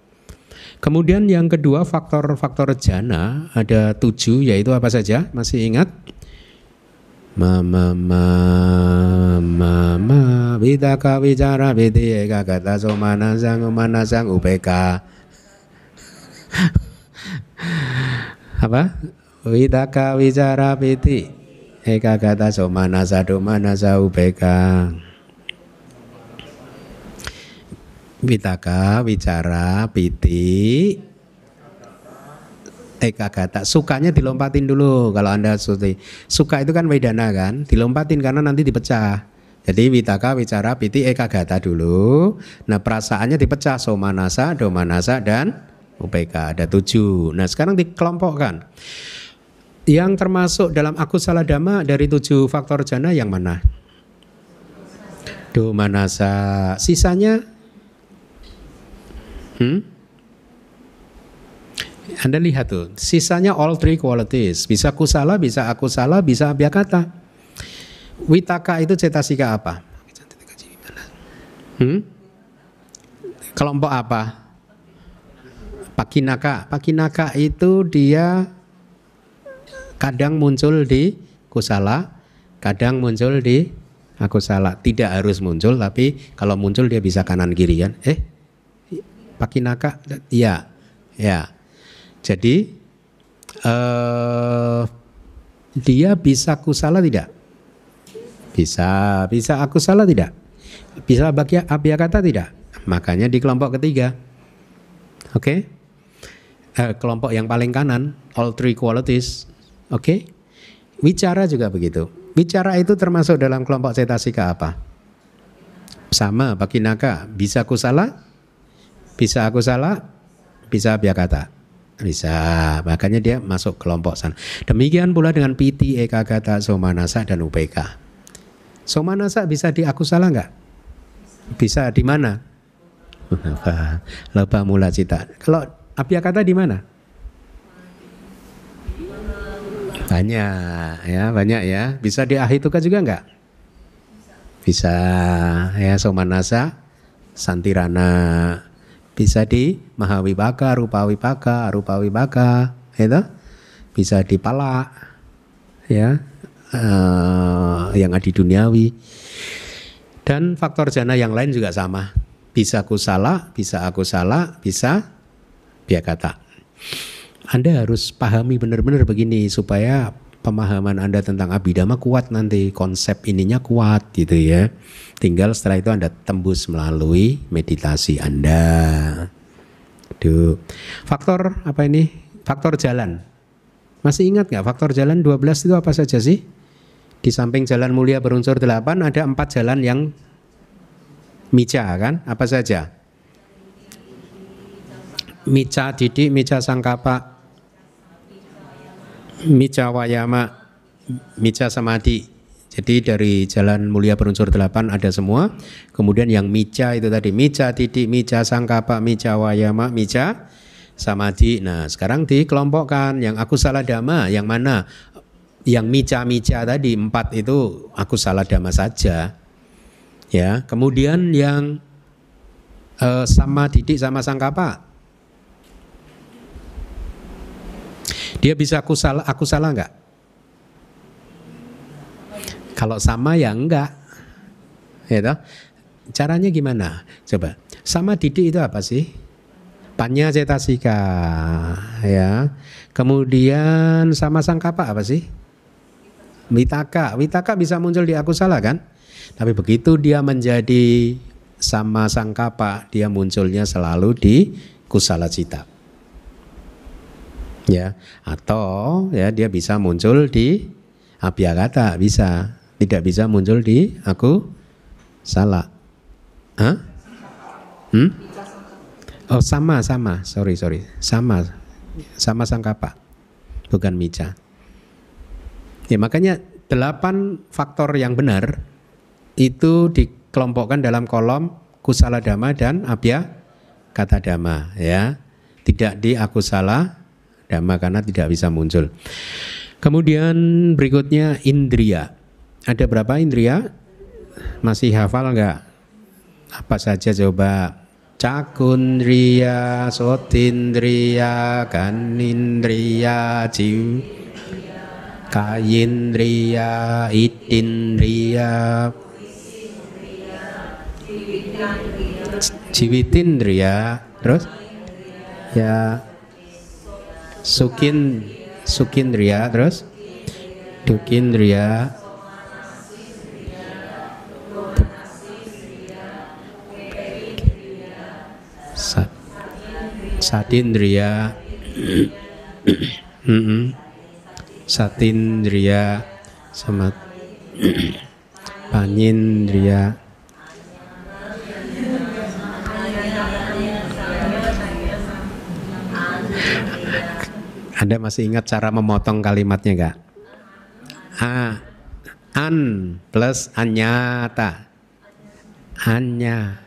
Kemudian yang kedua faktor-faktor jana ada tujuh yaitu apa saja? Masih ingat? Mama mama mama vidaka wicara vidi eka kata somana sang umana sang upk apa? Vidaka wicara vidi eka kata somana sadu mana sa Witaka, wicara, piti, Eka gata. Sukanya dilompatin dulu kalau Anda suti. Suka itu kan wedana kan, dilompatin karena nanti dipecah. Jadi witaka, wicara, piti, eka gata dulu. Nah perasaannya dipecah somanasa, domanasa, dan UPK. Ada tujuh. Nah sekarang dikelompokkan. Yang termasuk dalam aku salah dama dari tujuh faktor jana yang mana? Domanasa. Sisanya? Hmm? Anda lihat tuh, sisanya all three qualities. Bisa kusala, bisa aku salah, bisa abiyakata. Witaka itu cetasika apa? Hmm? Kelompok apa? Pakinaka. Pakinaka itu dia kadang muncul di kusala, kadang muncul di aku salah. Tidak harus muncul, tapi kalau muncul dia bisa kanan kiri kan? Eh, pakinaka, iya, ya. Jadi uh, dia bisa kusala tidak? Bisa, bisa aku salah tidak? Bisa bagi kata tidak? Makanya di kelompok ketiga. Oke? Okay? Uh, kelompok yang paling kanan, all three qualities. Oke? Okay? Wicara juga begitu. Wicara itu termasuk dalam kelompok cetasika apa? Sama, bagi naka. Bisa kusala? Bisa aku salah? Bisa kata. Bisa, makanya dia masuk kelompok sana. Demikian pula dengan piti, eka kata, somanasa dan upk. Somanasa bisa di aku salah nggak? Bisa di mana? Lepa mula cita. Kalau kata di mana? Banyak ya, banyak ya. Bisa di ahituka juga nggak? Bisa ya somanasa, santirana, bisa di Mahawibaka, Rupawibaka, Rupawibaka, itu bisa di Pala, ya, uh, yang ada di duniawi. Dan faktor jana yang lain juga sama. Bisa aku salah, bisa aku salah, bisa kata. Anda harus pahami benar-benar begini supaya pemahaman Anda tentang abidama kuat nanti, konsep ininya kuat gitu ya. Tinggal setelah itu Anda tembus melalui meditasi Anda. Duh. Faktor apa ini? Faktor jalan. Masih ingat nggak faktor jalan 12 itu apa saja sih? Di samping jalan mulia berunsur 8 ada empat jalan yang mica kan? Apa saja? Mica didik, mica sangkapa, mica wayama, mica samadhi. Jadi dari jalan mulia berunsur delapan ada semua. Kemudian yang mica itu tadi mica titik, mica sangkapa, mica wayama, mica samadhi. Nah sekarang dikelompokkan yang aku salah dama yang mana? Yang mica-mica tadi empat itu aku salah dama saja. Ya, kemudian yang uh, sama didik sama sangkapa. Dia bisa aku salah aku salah nggak? Kalau sama ya enggak. Ya toh? Caranya gimana? Coba. Sama didik itu apa sih? Panya cetasika ya. Kemudian sama sangkapa apa sih? Witaka. Witaka bisa muncul di aku salah kan? Tapi begitu dia menjadi sama sangkapa, dia munculnya selalu di kusala cita. Ya, atau ya dia bisa muncul di abiyagata bisa tidak bisa muncul di aku salah. Hah? Hmm? Oh sama sama, sorry sorry, sama sama sangkapa, bukan mica. Ya makanya delapan faktor yang benar itu dikelompokkan dalam kolom kusala dama dan abya kata dama ya tidak di aku salah dama karena tidak bisa muncul. Kemudian berikutnya indria ada berapa indria? Masih hafal nggak? Apa saja coba? Cakundria, sotindria, kanindria, jiw, kayindria, itindria, jiwitindria, terus? Ya sukin sukindria terus? Dukindria Satindria Mm-mm. Satindria sama Panindria Anda masih ingat cara memotong kalimatnya gak? A, an plus anyata. Anya.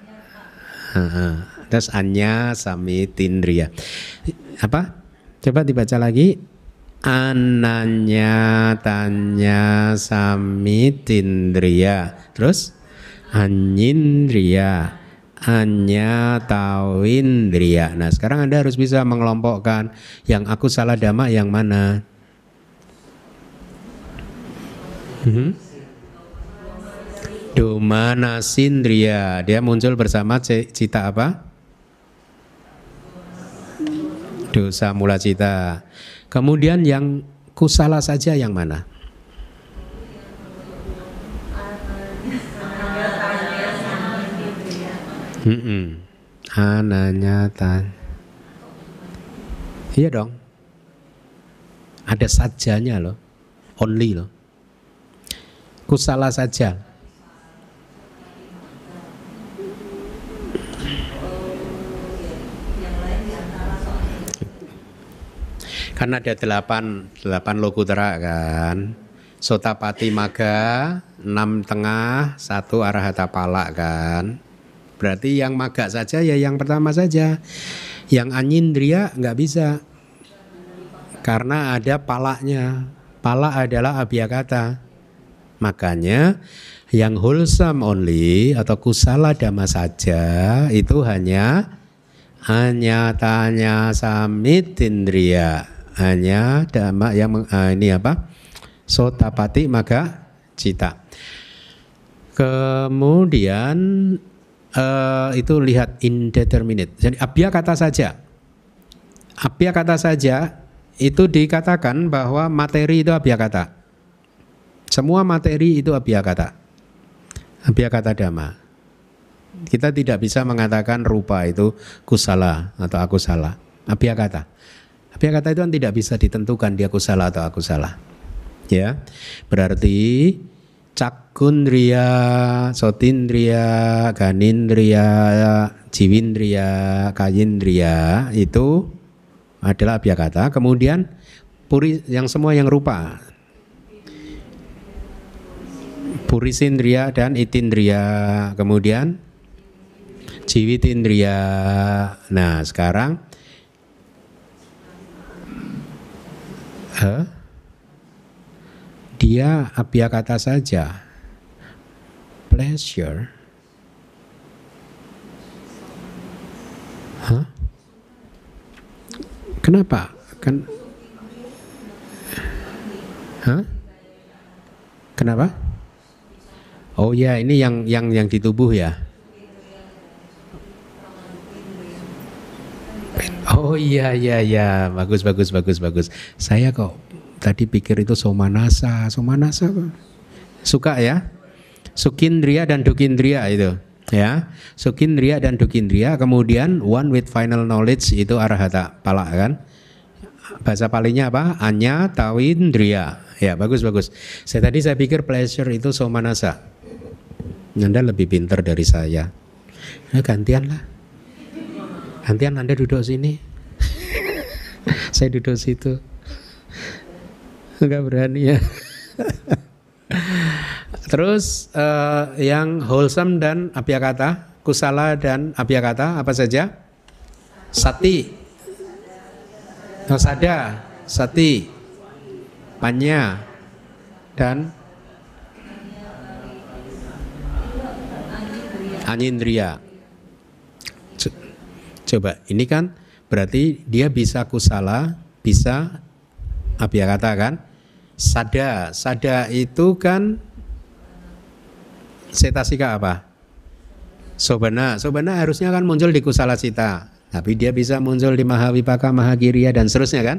Terus anya sami tindria. Apa? Coba dibaca lagi. Ananya tanya sami tindria. Terus anyindria hanya tawindria. Nah sekarang Anda harus bisa mengelompokkan yang aku salah dama yang mana. Hmm? Domana sindria dia muncul bersama cita apa? Dosa mula cita. Kemudian yang kusala saja yang mana? Hmm, -mm. Ananya tan. Iya dong. Ada sajanya loh. Only loh. Kusala saja. Karena ada delapan, delapan lokutera kan. Sotapati maga, enam tengah, satu arahata palak kan. Berarti yang maga saja ya yang pertama saja. Yang anyindria nggak bisa. Karena ada palaknya. Pala adalah abiyakata. Makanya yang wholesome only atau kusala dhamma saja itu hanya hanya tanya samitindria hanya dhamma yang uh, ini apa sotapati maka cita kemudian uh, itu lihat indeterminate. Jadi abia kata saja. Abia kata saja itu dikatakan bahwa materi itu abia kata. Semua materi itu abia kata. Abia kata dhamma. Kita tidak bisa mengatakan rupa itu kusala atau aku salah. Abia kata. Abia kata itu kan tidak bisa ditentukan dia kusala atau aku salah. Ya. Berarti cakundria, sotindria, ganindria, jiwindria, kayindria itu adalah kata. Kemudian puri yang semua yang rupa. Purisindria dan itindria. Kemudian jiwitindria. Nah, sekarang huh? dia kata saja pleasure Hah? Kenapa? Kan Hah? Kenapa? Oh ya, ini yang yang yang di tubuh ya. Oh iya iya iya, bagus bagus bagus bagus. Saya kok Tadi pikir itu somanasa, somanasa suka ya? Sukindria dan dukindria itu ya. Sukindria dan dukindria kemudian one with final knowledge itu arahata pala kan. Bahasa palingnya apa? Anya tawindria. Ya, bagus bagus. Saya tadi saya pikir pleasure itu somanasa. Anda lebih pintar dari saya. Nah, gantian lah. Gantian Anda duduk sini. saya duduk situ nggak berani ya. Terus uh, yang wholesome dan kata, kusala dan kata apa saja? Sati, oh, sada, sati, panya, dan anindria. Coba, ini kan berarti dia bisa kusala, bisa kata kan? Sada. Sada itu kan setasika apa? Sobana. Sobana harusnya kan muncul di kusala cita. Tapi dia bisa muncul di Mahawipaka, Mahagiriya dan seterusnya kan?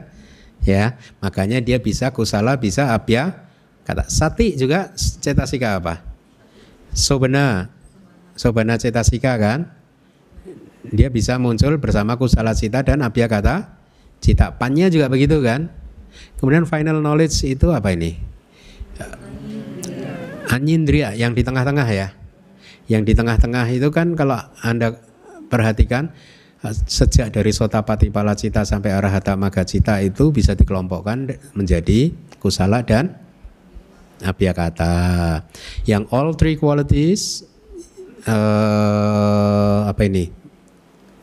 Ya, makanya dia bisa kusala, bisa abya. Kata sati juga cetasika apa? Sobana. Sobana cetasika kan? Dia bisa muncul bersama kusala cita dan abya kata cita. Pannya juga begitu kan? Kemudian final knowledge itu apa ini? Anyindria yang di tengah-tengah ya. Yang di tengah-tengah itu kan kalau Anda perhatikan sejak dari sotapati palacita sampai arahata magacita itu bisa dikelompokkan menjadi kusala dan abhyakata. Yang all three qualities uh, apa ini?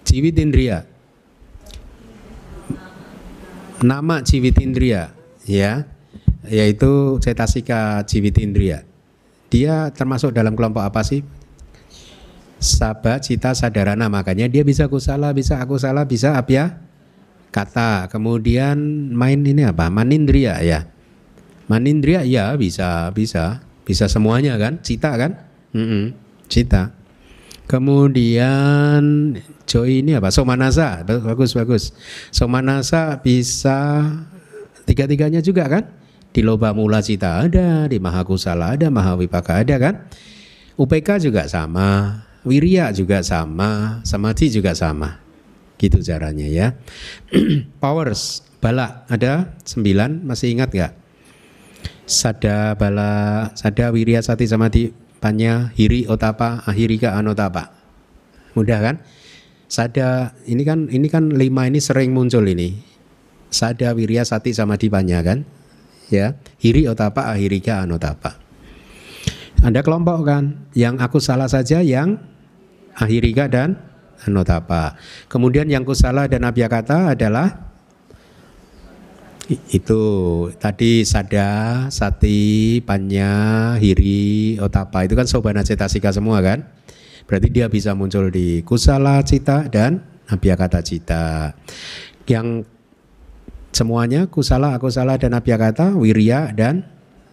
Ciwitindria. Nama ciwitindria ya, yaitu cetasika ciwitindria. Dia termasuk dalam kelompok apa sih? Sabah cita sadarana. Makanya dia bisa kusala bisa aku salah bisa ya? Kata. Kemudian main ini apa? Manindria ya. Manindria ya bisa bisa. Bisa semuanya kan? Cita kan? Mm -mm, cita kemudian joy ini apa? Somanasa bagus bagus. Somanasa bisa tiga tiganya juga kan? Di loba mula cita ada di mahakusala ada mahawipaka ada kan? UPK juga sama Wirya juga sama, samadhi juga sama. Gitu caranya ya. Powers, bala ada sembilan, masih ingat nggak? Sada, bala, sada, wirya, sati, samadhi, panya, hiri, otapa, ahirika, anotapa. Mudah kan? Sada, ini kan ini kan lima ini sering muncul ini. Sada, wirya, sati, samadhi, panya kan? Ya, hiri, otapa, ahirika, anotapa. Ada kelompok kan? Yang aku salah saja yang ahirika dan anotapa. Kemudian yang kusala dan abhyakata adalah itu tadi sada, sati, panya, hiri, otapa itu kan sobana cetasika semua kan? Berarti dia bisa muncul di kusala cita dan abhyakata cita. Yang semuanya kusala, akusala dan abhyakata, wirya dan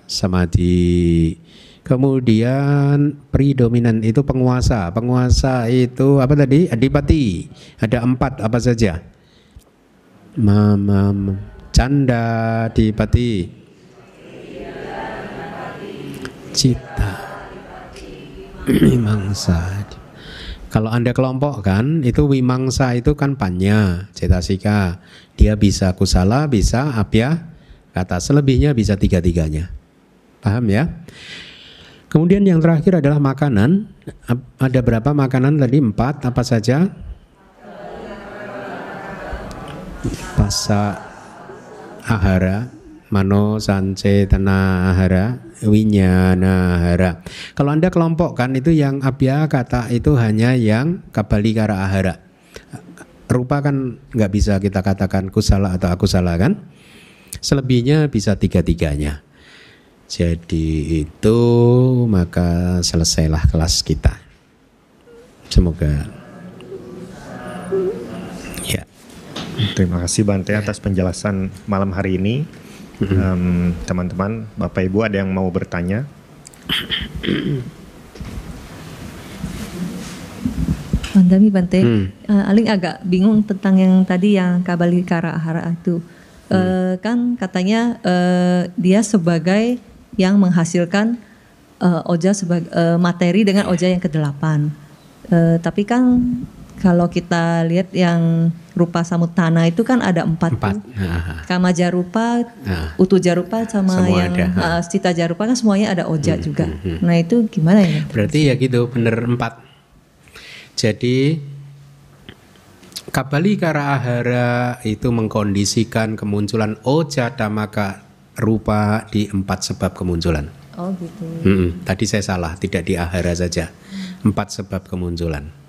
samadhi. Kemudian predominan itu penguasa. Penguasa itu apa tadi? Adipati. Ada empat apa saja? Mama, canda, adipati, cita, wimangsa. Kalau anda kelompokkan itu wimangsa itu kan panya, cetasika. Dia bisa kusala, bisa apya, kata selebihnya bisa tiga-tiganya. Paham ya? Kemudian yang terakhir adalah makanan. Ada berapa makanan tadi? Empat. Apa saja? Pasa ahara, mano sance tana ahara, winyana ahara. Kalau anda kelompokkan itu yang abya kata itu hanya yang kabali kara ahara. Rupa kan nggak bisa kita katakan kusala atau aku salah kan? Selebihnya bisa tiga-tiganya. Jadi itu maka selesailah kelas kita. Semoga. Terima kasih Bante atas penjelasan malam hari ini. teman teman-teman, Bapak Ibu ada yang mau bertanya? Mandami Bante, hmm. uh, Aling agak bingung tentang yang tadi yang Kabali Kara Ahara itu. Hmm. Uh, kan katanya uh, dia sebagai yang menghasilkan uh, oja sebagai uh, materi dengan oja yang kedelapan. Uh, tapi kan kalau kita lihat yang rupa samutana itu kan ada empat, empat. Tuh. Kama jarupa, nah. utu jarupa sama Semua yang ada. Uh, cita jarupa kan semuanya ada oja hmm, juga. Hmm, hmm. Nah itu gimana ya? Berarti ya gitu bener empat. Jadi Kabali Kara Ahara itu mengkondisikan kemunculan oja damaka rupa di empat sebab kemunculan. Oh gitu. Hmm, tadi saya salah, tidak di ahara saja. Empat sebab kemunculan.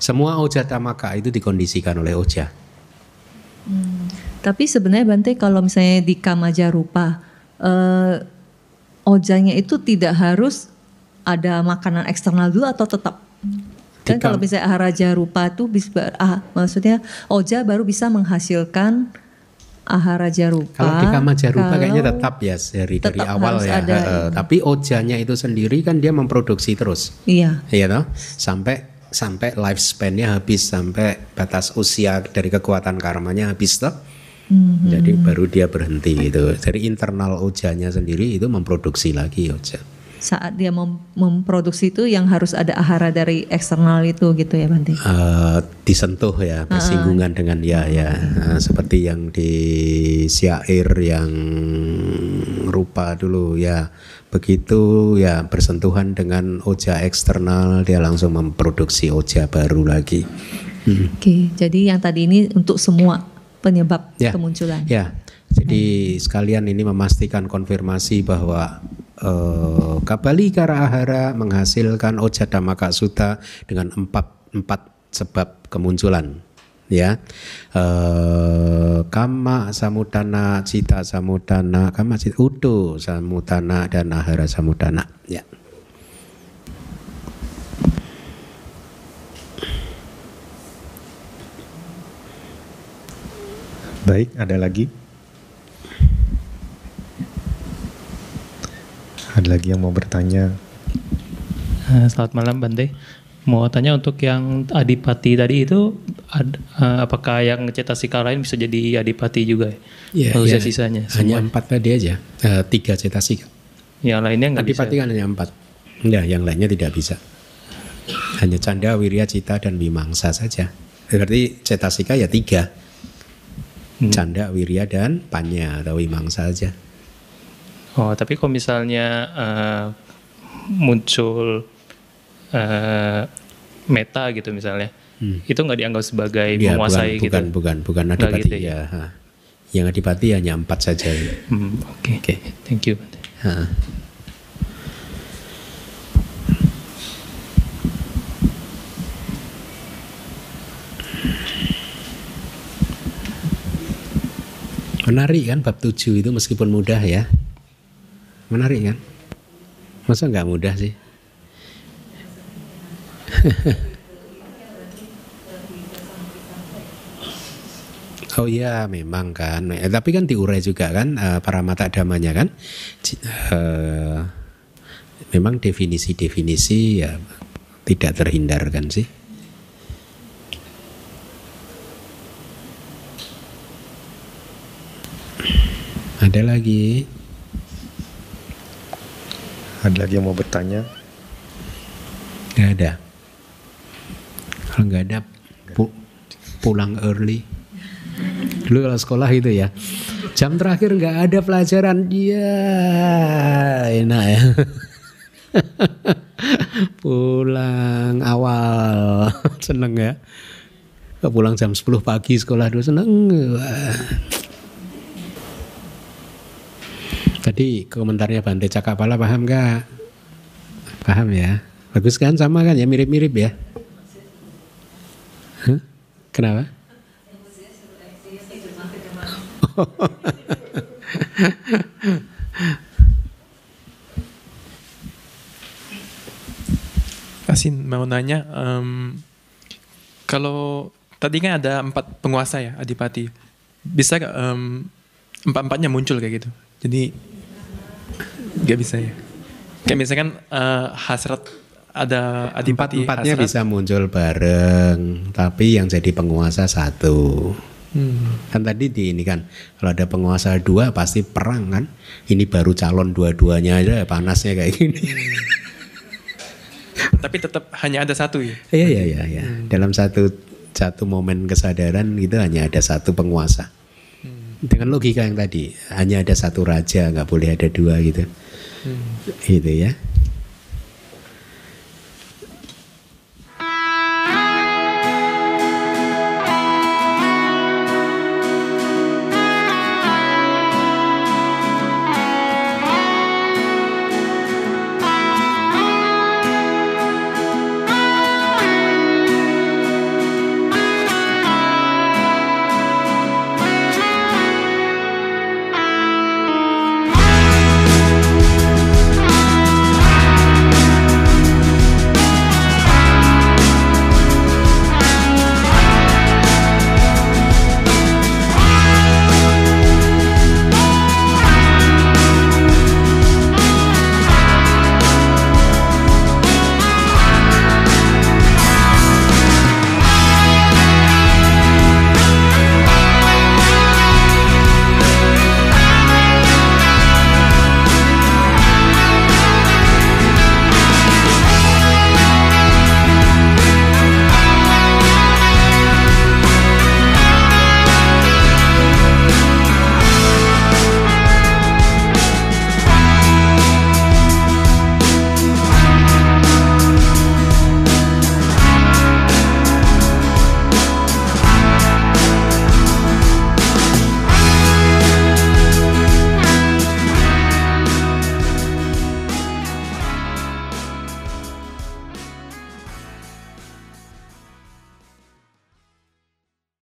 Semua oja tamaka itu dikondisikan oleh oja. Hmm. Tapi sebenarnya Bante kalau misalnya di kamaja rupa, eh, ojanya itu tidak harus ada makanan eksternal dulu atau tetap? Kan kalau misalnya aharaja rupa itu bisa, ah, maksudnya oja baru bisa menghasilkan ahara jarupa. Kalau di kama jarupa kayaknya tetap ya dari tetap dari awal ya. Ada, uh, tapi ojanya itu sendiri kan dia memproduksi terus. Iya. Iya toh? Sampai sampai lifespan-nya habis sampai batas usia dari kekuatan karmanya habis toh. Mm-hmm. Jadi baru dia berhenti itu. Dari internal ojanya sendiri itu memproduksi lagi oja. Saat dia mem- memproduksi itu yang harus ada ahara dari eksternal itu gitu ya Bante. Eh, disentuh ya bersinggungan dengan ya ya Eh, seperti yang di syair yang rupa dulu ya begitu ya bersentuhan dengan oja eksternal dia langsung memproduksi oja baru lagi Hmm. Oke, jadi yang tadi ini untuk semua penyebab Ya. kemunculan. Ya, jadi sekalian ini memastikan konfirmasi bahwa eh, Kabali Karaahara menghasilkan Oja Dhammaka Sutta dengan empat, empat sebab kemunculan. Ya, eh, kama samudana, cita samudana, kama cita, udo samudana dan ahara samudana. Ya. Baik, ada lagi? Ada lagi yang mau bertanya? Eh, Selamat malam Bante. Mau tanya untuk yang adipati tadi itu ad- eh, apakah yang cetasika lain bisa jadi adipati juga? Ya, Atau ya. sisanya? Hanya semua? empat tadi aja, Eh, tiga cetasika. Yang lainnya nggak bisa. Adipati kan hanya empat. Ya, yang lainnya tidak bisa. Hanya canda, wirya, cita, dan wimangsa saja. Berarti cetasika ya tiga. Canda, wirya, dan panya atau wimangsa saja. Oh, tapi kalau misalnya eh, muncul eh, meta gitu misalnya, itu nggak dianggap sebagai Ya, menguasai bukan, gitu. bukan, bukan, bukan adipati. gitu ya. ya? Yang adipati hanya empat saja. Hmm, Oke, Oke. thank you. Ha. Menarik kan bab 7 itu meskipun mudah ya. Menarik kan? Masa nggak mudah sih? Oh iya memang kan, Eh, tapi kan diurai juga kan eh, para mata damanya kan. Eh, memang definisi-definisi ya tidak terhindarkan sih. Ada lagi? Ada lagi yang mau bertanya? Nggak ada. Kalau nggak ada pu- pulang early. Dulu kalau sekolah itu ya jam terakhir nggak ada pelajaran, iya enak ya. pulang awal seneng ya. Pulang jam 10 pagi sekolah dulu seneng. Tadi komentarnya Bante Cakapala paham nggak? Paham ya? Bagus kan sama kan ya mirip-mirip ya? Hah? Kenapa? Asin mau nanya, em, kalau tadi kan ada empat penguasa ya, adipati. Bisa gak em, empat-empatnya muncul kayak gitu? Jadi gak bisa ya? Kayak misalkan eh, hasrat ada adipati hasrat. bisa muncul bareng, tapi yang jadi penguasa satu. Hmm. Kan tadi di ini kan, kalau ada penguasa dua pasti perang kan. Ini baru calon dua-duanya aja panasnya kayak gini. Tapi tetap hanya ada satu ya? Iya iya iya. iya. Dalam satu satu momen kesadaran itu hanya ada satu penguasa. Dengan logika yang tadi hanya ada satu raja, nggak boleh ada dua gitu. Gitu ya.